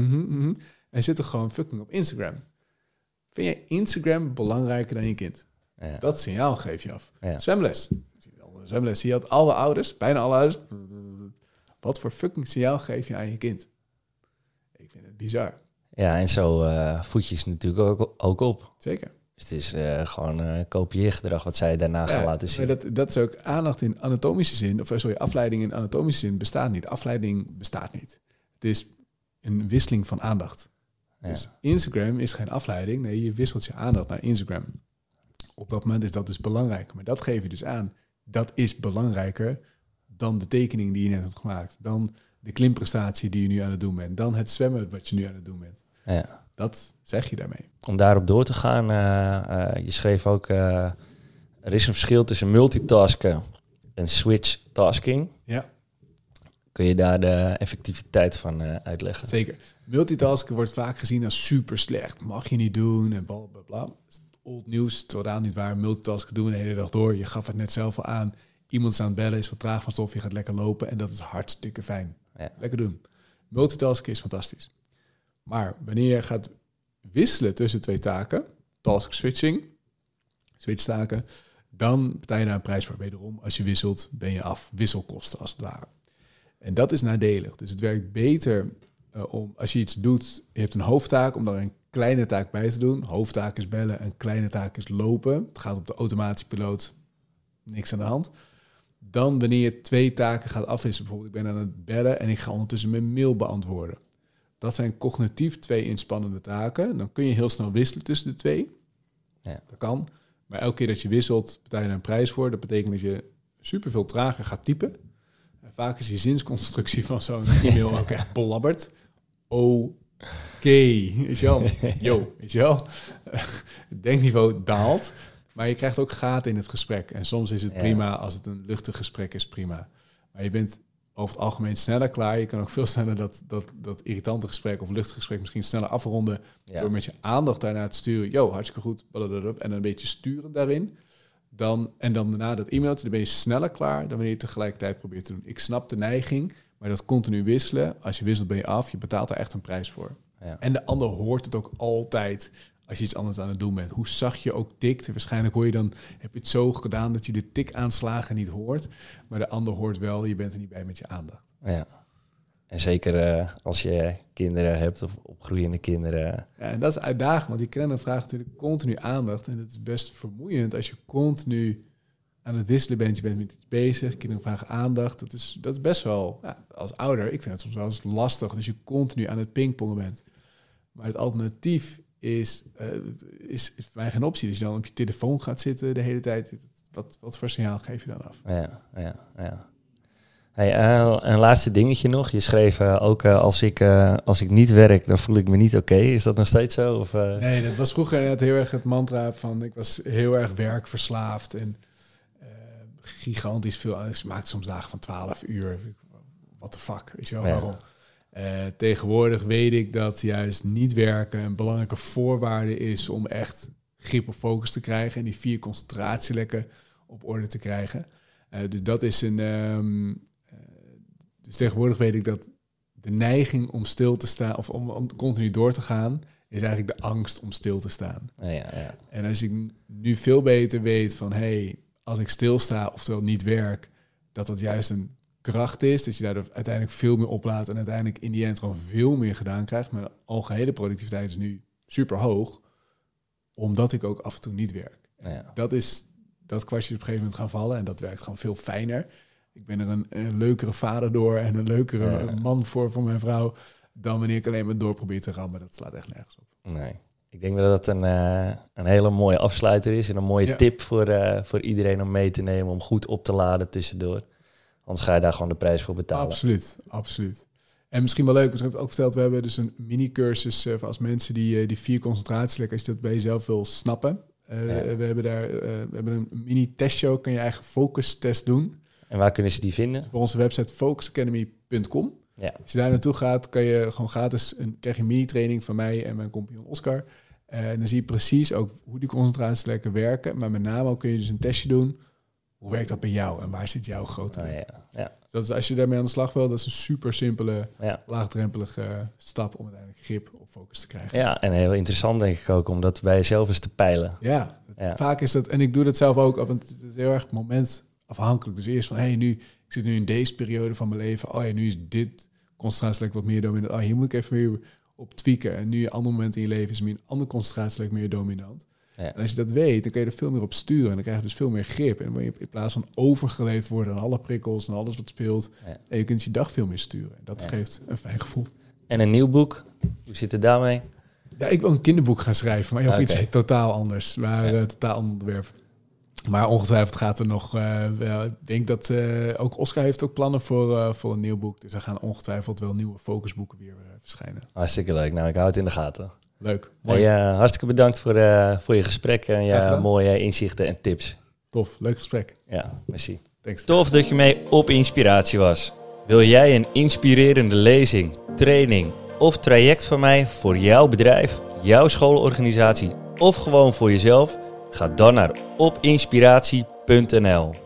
En zitten gewoon fucking op Instagram. Vind jij Instagram belangrijker dan je kind? Ja. Dat signaal geef je af. Ja. Zwemles. Zwemles. Je dat alle ouders, bijna alle ouders. Wat voor fucking signaal geef je aan je kind? Ik vind het bizar. ja, en zo eh voed je ze natuurlijk ook, ook op. Zeker. Dus het is eh, gewoon eh, kopieergedrag wat zij daarna gaan laten zien. maar dat, dat is ook aandacht in anatomische zin, of eh, sorry, afleiding in anatomische zin bestaat niet. Afleiding bestaat niet. Het is een wisseling van aandacht. Ja. Dus Instagram is geen afleiding. Nee, je wisselt je aandacht naar Instagram. Op dat moment is dat dus belangrijk. Maar dat geef je dus aan. Dat is belangrijker dan de tekening die je net hebt gemaakt. Dan de klimprestatie die je nu aan het doen bent. Dan het zwemmen wat je nu aan het doen bent. Ja. Dat zeg je daarmee. Om daarop door te gaan, eh, eh, je schreef ook, eh, er is een verschil tussen multitasken en switch tasking. Ja, Kun je daar de effectiviteit van uitleggen? zeker. Multitasken wordt vaak gezien als super slecht. Mag je niet doen en bla bla bla. Old nieuws, totaal niet waar. Multitasken doen we de hele dag door. Je gaf het net zelf al aan. Iemand is aan het bellen, is wat traag van stof, je gaat lekker lopen. En dat is hartstikke fijn. Ja. Lekker doen. Multitasken is fantastisch. Maar wanneer je gaat wisselen tussen twee taken, task switching, switch taken, dan betaal je daar een prijs voor. Wederom, als je wisselt, ben je af. Wisselkosten als het ware. En dat is nadelig. Dus het werkt beter eh, om, als je iets doet, je hebt een hoofdtaak, om daar een kleine taak bij te doen. Hoofdtaak is bellen, een kleine taak is lopen. Het gaat op de automatische piloot, niks aan de hand. Dan wanneer je twee taken gaat afwisselen, bijvoorbeeld ik ben aan het bellen en ik ga ondertussen mijn mail beantwoorden. Dat zijn cognitief twee inspannende taken. Dan kun je heel snel wisselen tussen de twee. Ja. Dat kan. Maar elke keer dat je wisselt, betaal je er een prijs voor. Dat betekent dat je superveel trager gaat typen. En vaak is die zinsconstructie van zo'n e-mail ook echt belabberd. Oké, weet je wel? Yo, weet je wel? Denkniveau daalt. Maar je krijgt ook gaten in het gesprek. En soms is het Ja. prima als het een luchtig gesprek is, prima. Maar je bent over het algemeen sneller klaar. Je kan ook veel sneller dat, dat, dat irritante gesprek of luchtige gesprek misschien sneller afronden. Ja. Door met je aandacht daarna te sturen. Yo, hartstikke goed. En een beetje sturen daarin. Dan, en dan daarna dat e-mailtje, dan ben je sneller klaar dan wanneer je tegelijkertijd probeert te doen. Ik snap de neiging, maar dat continu wisselen. Als je wisselt ben je af. Je betaalt er echt een prijs voor. Ja. En de ander hoort het ook altijd als je iets anders aan het doen bent. Hoe zacht je ook tikt. Waarschijnlijk hoor je dan, heb je het zo gedaan dat je de tik-aanslagen niet hoort. Maar de ander hoort wel, je bent er niet bij met je aandacht. Ja. En zeker eh, als je kinderen hebt of opgroeiende kinderen. Ja, en dat is uitdagend, want die kennen vraagt natuurlijk continu aandacht. En het is best vermoeiend als je continu aan het wisselen bent. Je bent met iets bezig, kinderen vragen aandacht. Dat is, dat is best wel, ja, als ouder, ik vind het soms wel eens lastig. Dus je continu aan het pingpongen bent. Maar het alternatief is, eh, is, is voor mij geen optie. Dus dan op je telefoon gaat zitten de hele tijd. Wat, wat voor signaal geef je dan af? Ja, ja, ja. Hey, eh, een laatste dingetje nog. Je schreef eh, ook als, ik, als ik niet werk, dan voel ik me niet oké. Is dat nog steeds zo? Of? Nee, dat was vroeger heel erg het mantra van ik was heel erg werkverslaafd en gigantisch veel. Ik maakte soms dagen van 12 uur. What the fuck, weet je wel Ja. waarom? Eh, tegenwoordig weet ik dat juist niet werken een belangrijke voorwaarde is om echt grip op focus te krijgen en die vier concentratielekken op orde te krijgen. Eh, dus dat is een. ehm, eh, dus tegenwoordig weet ik dat de neiging om stil te staan of om, om continu door te gaan, is eigenlijk de angst om stil te staan. ja, ja, ja. En als ik nu veel beter weet van hé, hey, als ik stilsta, oftewel niet werk, dat dat juist een kracht is, dat je daardoor uiteindelijk veel meer oplaat en uiteindelijk in die end gewoon veel meer gedaan krijgt. Mijn algehele productiviteit is nu super hoog, omdat ik ook af en toe niet werk. Ja. Dat is dat kwartje op een gegeven moment gaan vallen en dat werkt gewoon veel fijner. Ik ben er een, een leukere vader door en een leukere Ja. man voor voor mijn vrouw dan wanneer ik alleen maar door probeer te rammen. Dat slaat echt nergens op. Nee. Ik denk dat dat een, eh, een hele mooie afsluiter is en een mooie Ja. tip voor, eh, voor iedereen om mee te nemen, om goed op te laden tussendoor. Anders ga je daar gewoon de prijs voor betalen. Absoluut, absoluut. En misschien wel leuk, misschien heb ik ook verteld, we hebben dus een mini-cursus eh, voor als mensen die, eh, die vier concentratielekken, als je dat bij jezelf wil snappen, Eh, Ja. We hebben daar we hebben een mini testshow. Kan je eigen focus test doen. En waar kunnen ze die vinden? Op onze website focusacademy.com. Ja. Als je daar naartoe gaat, kan je gewoon gratis een, krijg je een mini-training van mij en mijn compagnon Oscar. En dan zie je precies ook hoe die concentratielekken werken. Maar met name ook kun je dus een testje doen. Hoe werkt dat bij jou en waar zit jouw grote Oh, ja. Ja. Dat is als je daarmee aan de slag wil, dat is een super simpele, Ja. laagdrempelige stap om uiteindelijk grip op focus te krijgen. ja, en heel interessant denk ik ook om dat bij jezelf eens te peilen. Ja, het- vaak is dat, en ik doe dat zelf ook, want het is heel erg momentafhankelijk. Dus eerst van, hé, hey, nu, ik zit nu in deze periode van mijn leven. Oh ja, nu is dit concentratielek wat meer dominant. Oh, hier moet ik even weer op tweaken. En nu een ander moment in je leven is meer een andere concentratielek meer dominant. Ja. En als je dat weet, dan kun je er veel meer op sturen. En dan krijg je dus veel meer grip. En dan je in plaats van overgeleefd worden aan alle prikkels en alles wat speelt. Ja. En je kunt je dag veel meer sturen. En dat Ja. geeft een fijn gevoel. En een nieuw boek, hoe zit het daarmee? Ja, ik wil een kinderboek gaan schrijven, maar of Oké. iets totaal anders. Maar eh, totaal ander onderwerp. Maar ongetwijfeld gaat er nog eh, wel. Ik denk dat eh, ook Oscar heeft ook plannen voor, voor een nieuw boek. Dus er gaan ongetwijfeld wel nieuwe focusboeken weer verschijnen. Hartstikke leuk. Nou, ik hou het in de gaten. Leuk. Mooi. Hey, eh, hartstikke bedankt voor, eh, voor je gesprek en je mooie inzichten en tips. Tof. Leuk gesprek. Ja, merci. Thanks. Tof dat je mee op inspiratie was. Wil jij een inspirerende lezing, training of traject van mij voor jouw bedrijf, jouw schoolorganisatie of gewoon voor jezelf? Ga dan naar opinspiratie.nl.